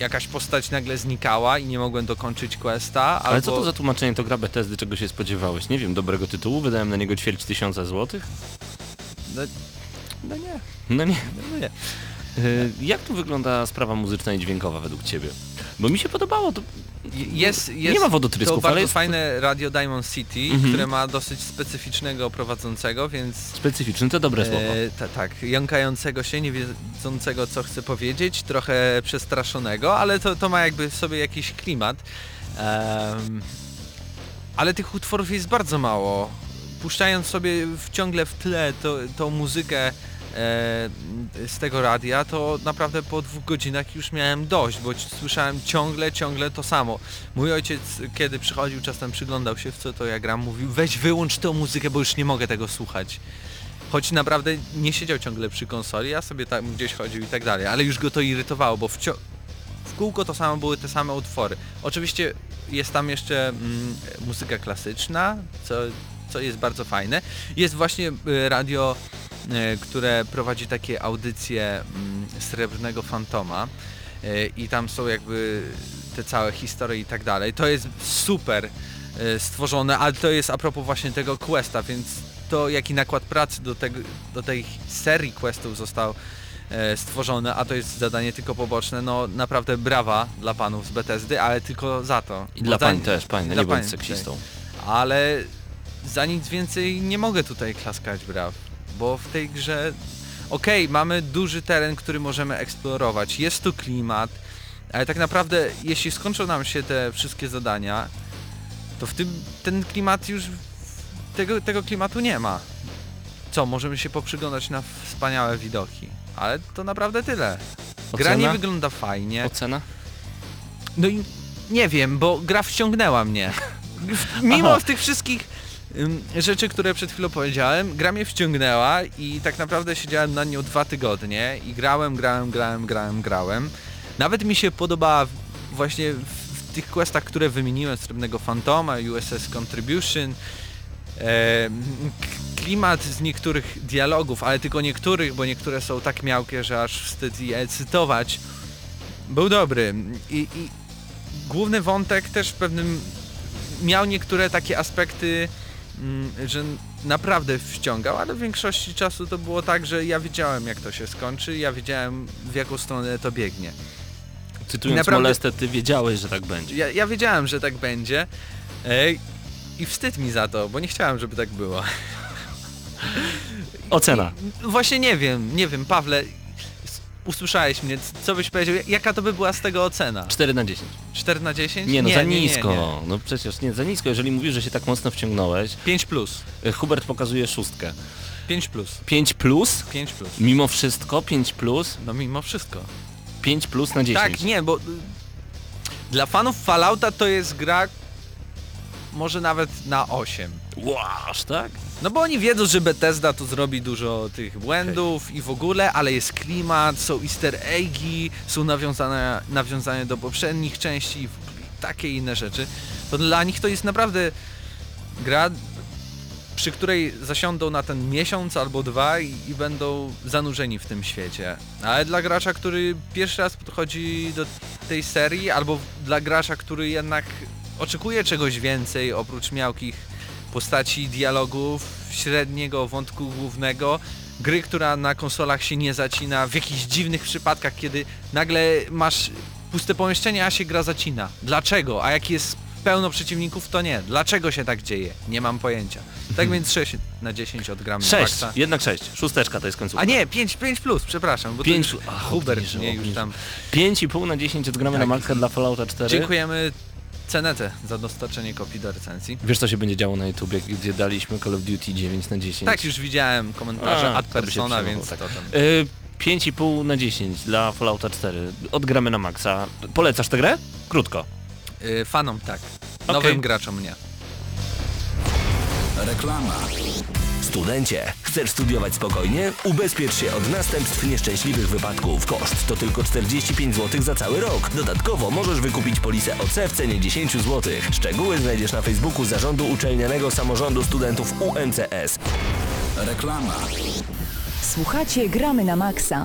jakaś postać nagle znikała i nie mogłem dokończyć questa, Ale albo... co to za tłumaczenie to gra Bethesdy, czego się spodziewałeś? Nie wiem, dobrego tytułu, wydałem na niego ćwierć tysiąca złotych? No, no nie, No nie. no nie. Y, Jak tu wygląda sprawa muzyczna i dźwiękowa według ciebie? Bo mi się podobało, to Jest, jest nie ma to wodotrysków, bardzo ale jest fajne Radio Diamond City, Mhm. które ma dosyć specyficznego prowadzącego, więc specyficzny, to dobre słowo. e, ta, tak, jąkającego się, nie wiedzącego co chce powiedzieć, trochę przestraszonego, ale to, to ma jakby w sobie jakiś klimat. Em, ale tych utworów jest bardzo mało. Puszczając sobie w, ciągle w tle to, tą muzykę z tego radia, to naprawdę po dwóch godzinach już miałem dość, bo słyszałem ciągle, ciągle to samo. Mój ojciec, kiedy przychodził, czasem przyglądał się w co to ja gram, mówił weź wyłącz tę muzykę, bo już nie mogę tego słuchać. Choć naprawdę nie siedział ciągle przy konsoli, a sobie tam gdzieś chodził i tak dalej, ale już go to irytowało, bo w, w kółko to samo były te same utwory. Oczywiście jest tam jeszcze mm, muzyka klasyczna, co, co jest bardzo fajne. Jest właśnie y, radio, które prowadzi takie audycje mm, Srebrnego Fantoma y, i tam są jakby te całe historie i tak dalej. To jest super y, stworzone, ale to jest a propos właśnie tego questa, więc to jaki nakład pracy do, tego, do tej serii questów został e, stworzone, a to jest zadanie tylko poboczne, no naprawdę brawa dla panów z Bethesdy, ale tylko za to. I dla pań też, dla nie bądź seksistą. Ale za nic więcej nie mogę tutaj klaskać braw, bo w tej grze okej, mamy duży teren, który możemy eksplorować, jest tu klimat, ale tak naprawdę jeśli skończą nam się te wszystkie zadania, to w tym ten klimat już tego, tego klimatu nie ma. Co, możemy się poprzyglądać na wspaniałe widoki, ale to naprawdę tyle. Gra nie wygląda fajnie. Ocena? No i nie wiem, bo gra wciągnęła mnie. Mimo Aha. tych wszystkich rzeczy, które przed chwilą powiedziałem, gra mnie wciągnęła i tak naprawdę siedziałem na nią dwa tygodnie i grałem, grałem, grałem, grałem, grałem. Nawet mi się podobała właśnie w, tych questach, które wymieniłem, Srebrnego Fantoma, USS Contribution, k- klimat z niektórych dialogów, ale tylko niektórych, bo niektóre są tak miałkie, że aż wstyd je cytować. Był dobry i, i główny wątek też w pewnym miał niektóre takie aspekty, że naprawdę wciągał, ale w większości czasu to było tak, że ja wiedziałem jak to się skończy, ja wiedziałem w jaką stronę to biegnie. Cytując Naprawdę- Molestę, ty wiedziałeś, że tak będzie. Ja, ja wiedziałem, że tak będzie Ej, i wstyd mi za to, bo nie chciałem, żeby tak było. Ocena. Właśnie nie wiem, nie wiem, Pawle, usłyszałeś mnie, co byś powiedział, jaka to by była z tego ocena? 4 na 10. 4 na 10? Nie, no za nie, nisko. Nie, nie. No przecież nie, za nisko. Jeżeli mówisz, że się tak mocno wciągnąłeś, 5 plus, y, Hubert pokazuje szóstkę. 5 plus, 5 plus, 5 plus. mimo wszystko 5 plus, No mimo wszystko. 5 plus na 10. Tak, nie, bo y, dla fanów Fallouta to jest gra może nawet na 8. Łaż, tak? No bo oni wiedzą, że Bethesda tu zrobi dużo tych błędów i w ogóle, ale jest klimat, są easter eggi, są nawiązane, nawiązania do poprzednich części i takie inne rzeczy. To dla nich to jest naprawdę gra, przy której zasiądą na ten miesiąc albo dwa i, i będą zanurzeni w tym świecie. Ale dla gracza, który pierwszy raz podchodzi do tej serii, albo dla gracza, który jednak oczekuje czegoś więcej oprócz miałkich postaci, dialogów, średniego wątku głównego, gry, która na konsolach się nie zacina, w jakichś dziwnych przypadkach, kiedy nagle masz puste pomieszczenie, a się gra zacina. Dlaczego? A jak jest pełno przeciwników, to nie. Dlaczego się tak dzieje? Nie mam pojęcia. Tak więc 6 na 10 odgramy 6, Maxa. jednak 6. Szósteczka to jest końcówka. A nie, 5, 5 plus, przepraszam, bo Pięć- to już Ach, Hubert obniżył, mnie już tam... 5,5 na 10 odgramy Tak. na maksa dla Fallouta 4. Dziękujemy Cenetę za dostarczenie kopii do recenzji. Wiesz co się będzie działo na YouTubie, gdzie daliśmy Call of Duty 9 na 10? Tak, już widziałem komentarze A, ad persona, więc tak. to tam... Y, 5,5 na 10 dla Fallouta 4. Odgramy na maksa. Polecasz tę grę? Krótko. Y, fanom tak, nowym graczom nie. Reklama. Studencie, chcesz studiować spokojnie? Ubezpiecz się od następstw nieszczęśliwych wypadków. Koszt to tylko 45 zł za cały rok. Dodatkowo możesz wykupić polisę OC w cenie 10 zł. Szczegóły znajdziesz na Facebooku Zarządu Uczelnianego Samorządu Studentów UMCS. Reklama. Słuchacie Gramy na Maxa.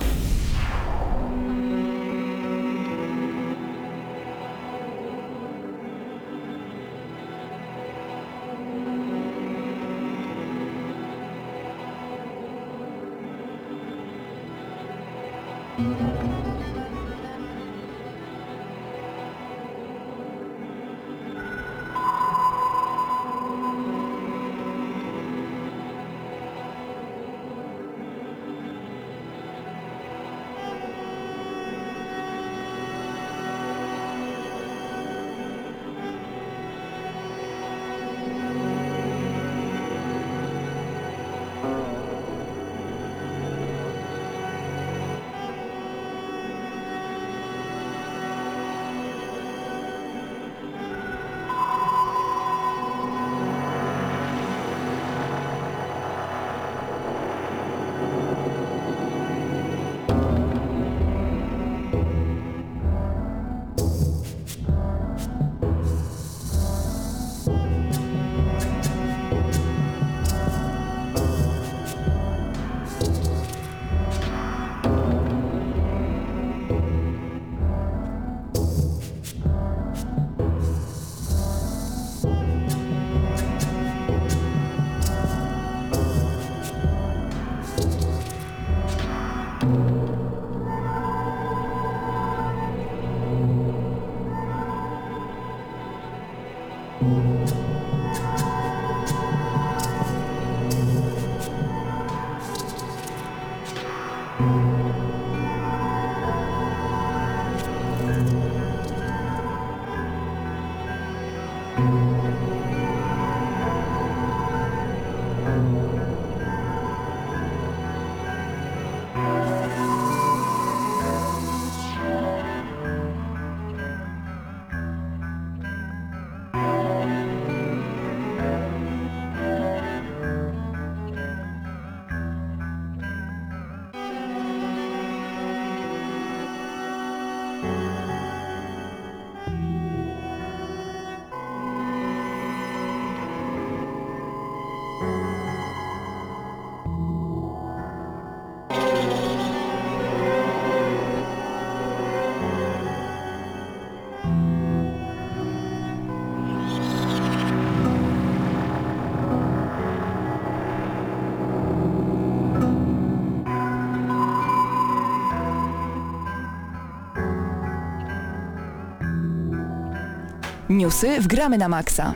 Newsy w Gramy na Maxa.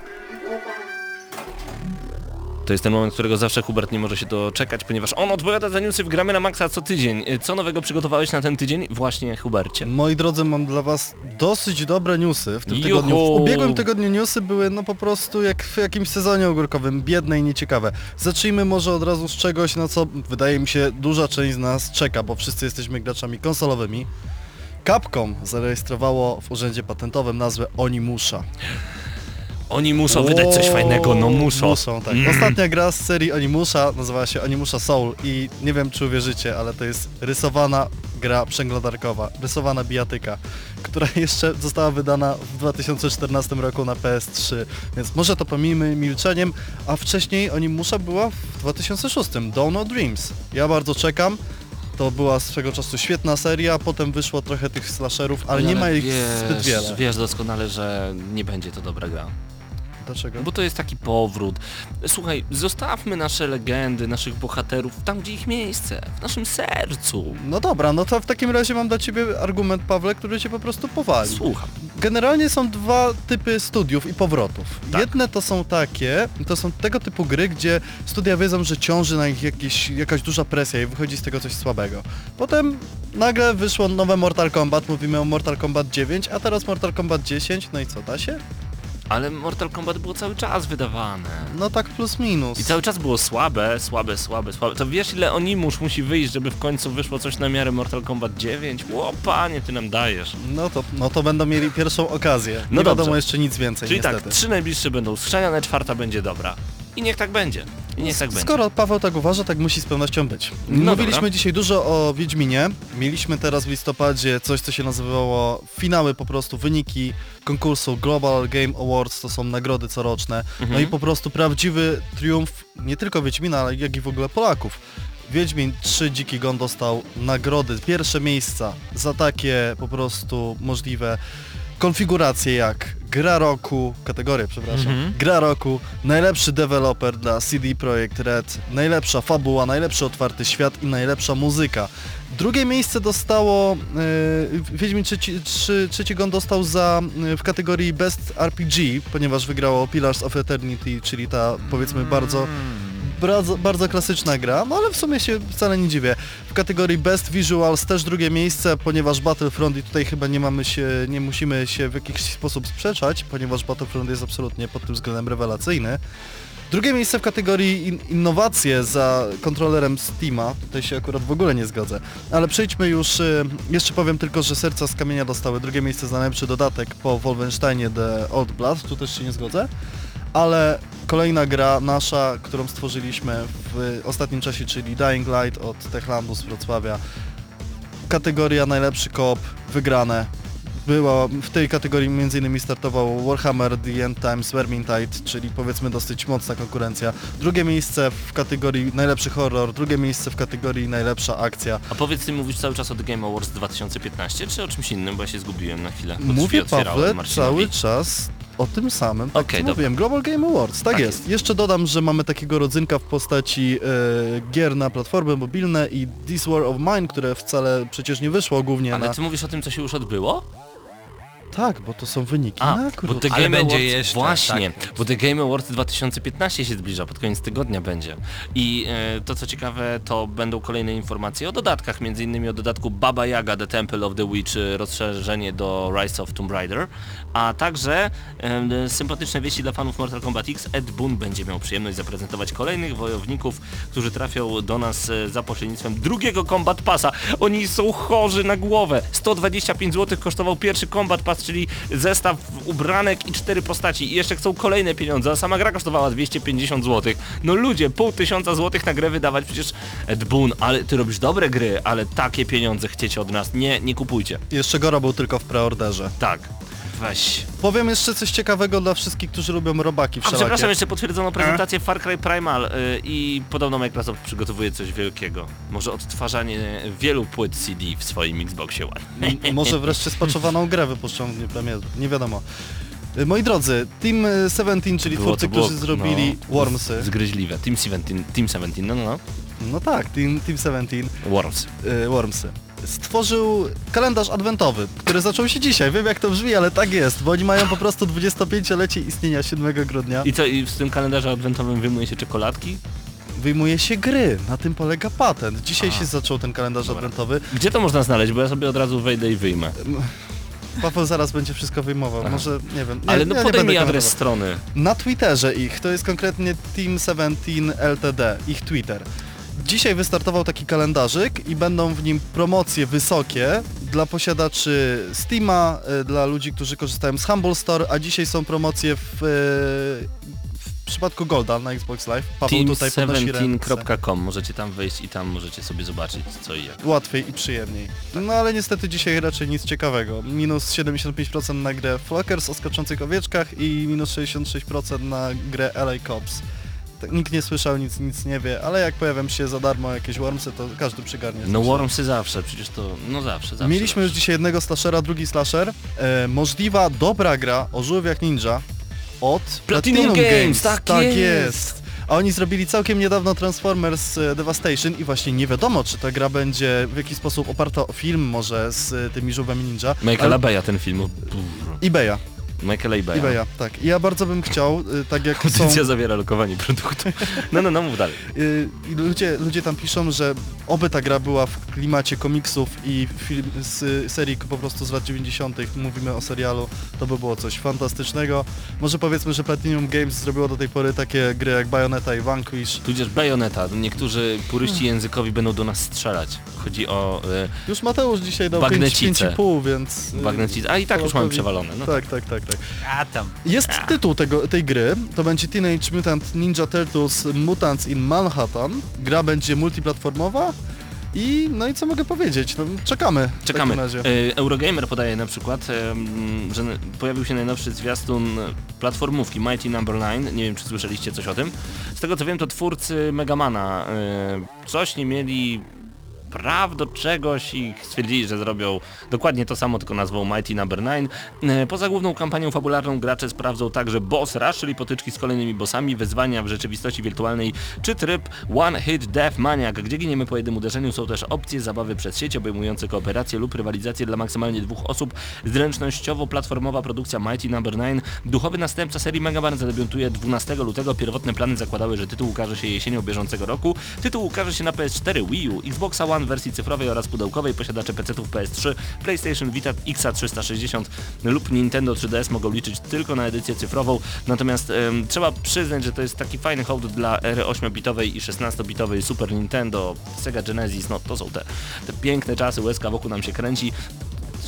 To jest ten moment, którego zawsze Hubert nie może się doczekać, ponieważ on odpowiada za newsy w Gramy na Maxa co tydzień. Y, Co nowego przygotowałeś na ten tydzień? Właśnie Hubercie. Moi drodzy, mam dla was dosyć dobre newsy w tym Juhu! tygodniu. W ubiegłym tygodniu newsy były no po prostu jak w jakimś sezonie ogórkowym, biedne i nieciekawe. Zacznijmy może od razu z czegoś, na co wydaje mi się duża część z nas czeka, bo wszyscy jesteśmy graczami konsolowymi. Capcom zarejestrowało w urzędzie patentowym nazwę Onimusha. Oni muszą wydać coś fajnego, no muszą. Muszą, tak. Mm. Ostatnia gra z serii Onimusza nazywała się Onimusza Soul i nie wiem czy uwierzycie, ale to jest rysowana gra przeglądarkowa, rysowana bijatyka, która jeszcze została wydana w 2014 roku na PS3, więc może to pomijmy milczeniem, a wcześniej Onimusza była w 2006, Dawn of Dreams. Ja bardzo czekam. To była swego czasu świetna seria, potem wyszło trochę tych slasherów, ale nie ma ich wiesz, zbyt wiele. Wiesz doskonale, że nie będzie to dobra gra. Dlaczego? Bo to jest taki powrót. Słuchaj, zostawmy nasze legendy, naszych bohaterów tam, gdzie ich miejsce, w naszym sercu. No dobra, no to w takim razie mam dla Ciebie argument, Pawle, który Cię po prostu powali. Słucham. Generalnie są dwa typy studiów i powrotów. Tak. Jedne to są takie, to są tego typu gry, gdzie studia wiedzą, że ciąży na nich jakieś, jakaś duża presja i wychodzi z tego coś słabego. Potem nagle wyszło nowe Mortal Kombat, mówimy o Mortal Kombat 9, a teraz Mortal Kombat 10, no i co, da się? Ale Mortal Kombat było cały czas wydawane. No tak plus minus. I cały czas było słabe, słabe, słabe, słabe. To wiesz ile Onimusz musi wyjść, żeby w końcu wyszło coś na miarę Mortal Kombat 9? Ło, panie, ty nam dajesz. No to, no to będą mieli pierwszą okazję. No Nie wiadomo dobrze. jeszcze nic więcej, Czyli niestety. tak, trzy najbliższe będą skrzaniane, czwarta będzie dobra. I niech tak będzie. I niech tak będzie. Skoro Paweł tak uważa, tak musi z pewnością być. No Mówiliśmy dobra. dzisiaj dużo o Wiedźminie. Mieliśmy teraz w listopadzie coś, co się nazywało finały po prostu, wyniki konkursu Global Game Awards, to są nagrody coroczne. No Mhm. i po prostu prawdziwy triumf nie tylko Wiedźmina, ale jak i w ogóle Polaków. Wiedźmin 3 Dziki Gon dostał nagrody, pierwsze miejsca za takie po prostu możliwe konfiguracje jak gra roku, kategorie przepraszam, Mhm. gra roku, najlepszy deweloper dla CD Projekt Red, najlepsza fabuła, najlepszy otwarty świat i najlepsza muzyka. Drugie miejsce dostało, yy, Wiedźmin trzeci, trzy, trzeci gon dostał za, yy, w kategorii Best RPG, ponieważ wygrało Pillars of Eternity, czyli ta powiedzmy bardzo bardzo, bardzo klasyczna gra, no ale w sumie się wcale nie dziwię. W kategorii Best Visuals też drugie miejsce, ponieważ Battlefront i tutaj chyba nie mamy się, nie musimy się w jakiś sposób sprzeczać, ponieważ Battlefront jest absolutnie pod tym względem rewelacyjny. Drugie miejsce w kategorii in innowacje za kontrolerem Steama, tutaj się akurat w ogóle nie zgodzę. Ale przejdźmy już, y, jeszcze powiem tylko, że Serca z Kamienia dostały drugie miejsce za najlepszy dodatek po Wolfensteinie The Old Blood, tu też się nie zgodzę. Ale kolejna gra nasza, którą stworzyliśmy w ostatnim czasie, czyli Dying Light od Techlandu z Wrocławia. Kategoria najlepszy koop, wygrane. Była, w tej kategorii m.in. startował Warhammer The End Times Vermintide, czyli powiedzmy dosyć mocna konkurencja. Drugie miejsce w kategorii najlepszy horror, drugie miejsce w kategorii najlepsza akcja. A powiedz, ty mówisz cały czas o The Game Awards 2015, czy o czymś innym, bo ja się zgubiłem na chwilę. bo drzwi Mówię otwierałem Pawle Marcinowi. cały czas o tym samym, tak dobra. mówiłem, Global Game Awards, tak, Tak jest. jest. Jeszcze dodam, że mamy takiego rodzynka w postaci e, gier na platformy mobilne i This War of Mine, które wcale przecież nie wyszło głównie Ale na... ty mówisz o tym, co się już odbyło? Tak, bo to są wyniki A, nagród. bo The Ale Game będzie Awards, jeszcze, właśnie, tak. bo The Game Awards 2015 się zbliża, pod koniec tygodnia będzie. I e, to co ciekawe, to będą kolejne informacje o dodatkach, między innymi o dodatku Baba Yaga The Temple of the Witch, e, rozszerzenie do Rise of Tomb Raider, a także e, sympatyczne wieści dla fanów Mortal Kombat X, Ed Boon będzie miał przyjemność zaprezentować kolejnych wojowników, którzy trafią do nas e, za pośrednictwem drugiego Combat Passa. Oni są chorzy na głowę. 125 zł kosztował pierwszy Combat Pass, czyli zestaw ubranek i cztery postaci i jeszcze chcą kolejne pieniądze, a sama gra kosztowała 250 zł. No ludzie, pół tysiąca złotych na grę wydawać, przecież Ed Boon, ale ty robisz dobre gry, ale takie pieniądze chcecie od nas, nie, nie kupujcie. Jeszcze Gora był tylko w preorderze. Tak, weź. Powiem jeszcze coś ciekawego dla wszystkich, którzy lubią robaki A wszelakie. przepraszam, jeszcze potwierdzono prezentację Far Cry Primal y, i podobno Microsoft przygotowuje coś wielkiego. Może odtwarzanie wielu płyt CD w swoim Xboxie One. M- Może wreszcie spaczowaną grę wypuszczą w dniu premiery, nie wiadomo. Y, Moi drodzy, Team y, 17, czyli Było to twórcy, było, którzy zrobili no, Wormsy. Zgryźliwe. Team 17, Team 17, no no no. No tak, Team, Team 17, Worms. y, Wormsy. Stworzył kalendarz adwentowy, który zaczął się dzisiaj. Wiem jak to brzmi, ale tak jest, bo oni mają po prostu 25-lecie istnienia 7 grudnia. I co, i w tym kalendarzu adwentowym wyjmuje się czekoladki? Wyjmuje się gry, na tym polega patent. Dzisiaj A. się zaczął ten kalendarz Dobra. adwentowy. Gdzie to można znaleźć? Bo ja sobie od razu wejdę i wyjmę. Paweł zaraz będzie wszystko wyjmował, Aha. może, nie wiem. Nie, Ale no ja podaj mi adres strony. Na Twitterze ich, to jest konkretnie Team 17 LTD, ich Twitter. Dzisiaj wystartował taki kalendarzyk i będą w nim promocje wysokie dla posiadaczy Steama, e, dla ludzi, którzy korzystają z Humble Store, a dzisiaj są promocje w, e, w przypadku Golda na Xbox Live. Paweł tutaj podnosi ręce. team17.com, możecie tam wejść i tam możecie sobie zobaczyć co i jak. Łatwiej i przyjemniej. No ale niestety dzisiaj raczej nic ciekawego. Minus 75% na grę Flockers o skaczących owieczkach i minus 66% na grę LA Cops. Tak, Nikt nie słyszał, nic, nic nie wie, ale jak pojawią się za darmo jakieś wormsy, to każdy przygarnie. No. Wormsy zawsze, przecież to, no zawsze, zawsze. Mieliśmy już zawsze. dzisiaj jednego slashera, drugi slasher. E, możliwa dobra gra o żółwiach ninja od Platinum Games, tak jest. jest. A oni zrobili całkiem niedawno Transformers e, Devastation i właśnie nie wiadomo, czy ta gra będzie w jakiś sposób oparta o film może z e, tymi żółwiami ninja. Michaela ale- Beya ten film. eBaya, Michaela Beya. eBaya, tak. Ja bardzo bym chciał, e, tak jak są... Audycja zawiera lokowanie produktu. No, no, no, mów dalej. Y, ludzie, ludzie tam piszą, że oby ta gra była w klimacie komiksów i film z y, serii po prostu z lat 90. Mówimy o serialu, to by było coś fantastycznego. Może powiedzmy, że Platinum Games zrobiło do tej pory takie gry jak Bayonetta i Vanquish. Tudzież Bayonetta. Niektórzy puryści językowi będą do nas strzelać. Chodzi o y, Już Mateusz dzisiaj dał Bagnecice. 5,5, więc... y, bagnecic. A i tak już mamy przewalone. No. Tak, tak, tak, tak. A tam. Jest tytuł tego, tej gry, to będzie Teenage Mutant Ninja Turtles Mutants in Manhattan. Gra będzie multiplatformowa i no i co mogę powiedzieć, no, czekamy. Czekamy. Y, Eurogamer podaje na przykład, że pojawił się najnowszy zwiastun platformówki Mighty Number 9. Nie wiem, czy słyszeliście coś o tym. Z tego co wiem, to twórcy Megamana y, coś nie mieli praw do czegoś i stwierdzili, że zrobią dokładnie to samo, tylko nazwą Mighty Number 9. E, Poza główną kampanią fabularną gracze sprawdzą także boss rush, czyli potyczki z kolejnymi bossami, wyzwania w rzeczywistości wirtualnej, czy tryb One Hit Death Maniac, gdzie giniemy po jednym uderzeniu. Są też opcje zabawy przez sieć obejmujące kooperację lub rywalizację dla maksymalnie dwóch osób. Zręcznościowo-platformowa produkcja Mighty Number 9. Duchowy następca serii Mega Man zadebiutuje 12 lutego. Pierwotne plany zakładały, że tytuł ukaże się jesienią bieżącego roku. Tytuł ukaże się na PS4, Wii U, Xbox One w wersji cyfrowej oraz pudełkowej. Posiadacze PC-ów PS3, PlayStation Vita X360 lub Nintendo 3DS mogą liczyć tylko na edycję cyfrową. Natomiast em, trzeba przyznać, że to jest taki fajny hołd dla ery 8-bitowej i 16-bitowej Super Nintendo, Sega Genesis. No to są te, te piękne czasy, łezka wokół nam się kręci.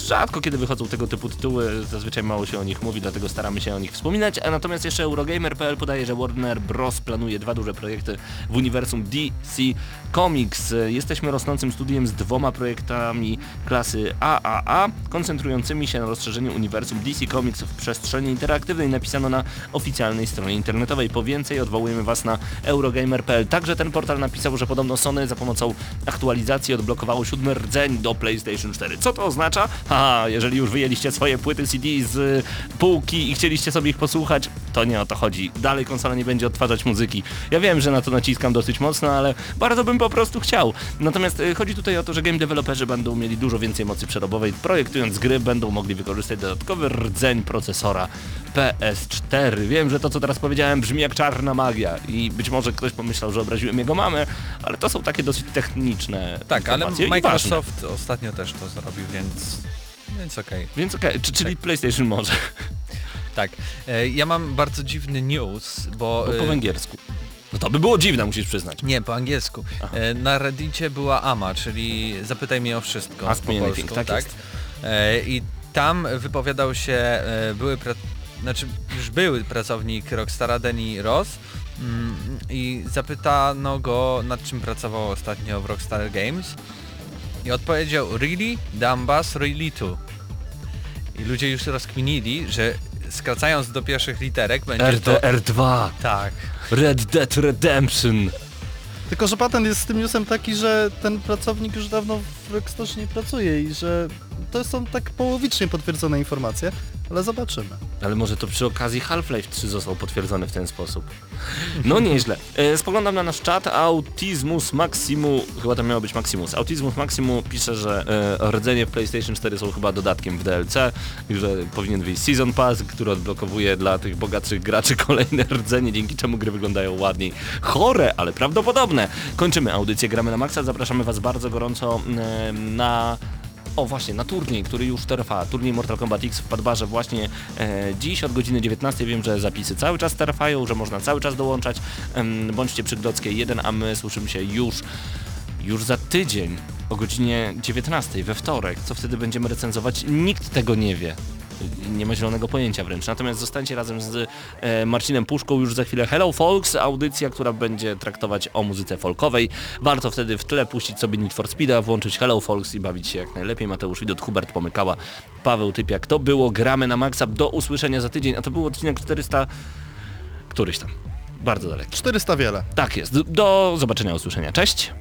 Rzadko kiedy wychodzą tego typu tytuły, zazwyczaj mało się o nich mówi, dlatego staramy się o nich wspominać. A natomiast jeszcze Eurogamer.pl podaje, że Warner Bros. planuje dwa duże projekty w uniwersum DC Comics. Jesteśmy rosnącym studiem z dwoma projektami klasy AAA, koncentrującymi się na rozszerzeniu uniwersum DC Comics w przestrzeni interaktywnej, napisano na oficjalnej stronie internetowej. Po więcej odwołujemy Was na Eurogamer.pl. Także ten portal napisał, że podobno Sony za pomocą aktualizacji odblokowało siódmy rdzeń do PlayStation 4. Co to oznacza? Haha, jeżeli już wyjęliście swoje płyty CD z półki i chcieliście sobie ich posłuchać, to nie o to chodzi. Dalej konsola nie będzie odtwarzać muzyki. Ja wiem, że na to naciskam dosyć mocno, ale bardzo bym po prostu chciał. Natomiast y, chodzi tutaj o to, że game developerzy będą mieli dużo więcej mocy przerobowej. Projektując gry będą mogli wykorzystać dodatkowy rdzeń procesora PS4. Wiem, że to co teraz powiedziałem brzmi jak czarna magia i być może ktoś pomyślał, że obraziłem jego mamę, ale to są takie dosyć techniczne Tak, ale. Microsoft ostatnio też to zrobił, więc... Więc okej. Więc okej, czy- czyli PlayStation może, Tak. E, Ja mam bardzo dziwny news, bo... bo po e, węgiersku. No to by było dziwne, musisz przyznać. Nie, po angielsku. E, Na Reddicie była AMA, czyli zapytaj mnie o wszystko Ask po me polsku, tak jest. E, I tam wypowiadał się były, pra... znaczy już były pracownik Rockstara Denny Ross mm, i zapytano go nad czym pracował ostatnio w Rockstar Games i odpowiedział really, Dambas, really too. I ludzie już rozkminili, że skracając do pierwszych literek będzie to... RDR2, Tak. Red Dead Redemption. Tylko, że patent jest z tym newsem taki, że ten pracownik już dawno w Rockstarze nie pracuje i że to są tak połowicznie potwierdzone informacje, ale zobaczymy. Ale może to przy okazji Half-Life 3 został potwierdzony w ten sposób. No nieźle. E, spoglądam na nasz czat. Autismus Maximu, chyba to miało być Maximus. Autismus Maximu pisze, że e, rdzenie w PlayStation 4 są chyba dodatkiem w DLC że powinien wyjść Season Pass, który odblokowuje dla tych bogatszych graczy kolejne rdzenie, dzięki czemu gry wyglądają ładniej. Chore, ale prawdopodobne. Kończymy audycję Gramy na Maxa. Zapraszamy Was bardzo gorąco e, na o właśnie, na turniej, który już trwa, turniej Mortal Kombat X w Padbarze właśnie e, dziś od godziny 19. Wiem, że zapisy cały czas trwają, że można cały czas dołączać. Em, bądźcie przy Grodzkiej 1, a my słyszymy się już, już za tydzień o godzinie 19 we wtorek. Co wtedy będziemy recenzować? Nikt tego nie wie. Nie ma zielonego pojęcia wręcz. Natomiast zostańcie razem z e, Marcinem Puszką już za chwilę Hello Folks, audycja, która będzie traktować o muzyce folkowej. Warto wtedy w tle puścić sobie Need for Speeda, włączyć Hello Folks i bawić się jak najlepiej. Mateusz Widot, Hubert Pomykała, Paweł Typiak. To było Gramy na Maxa. Do usłyszenia za tydzień, a to był odcinek 400... Któryś tam. Bardzo daleki. 400 wiele. Tak jest. Do zobaczenia, usłyszenia. Cześć.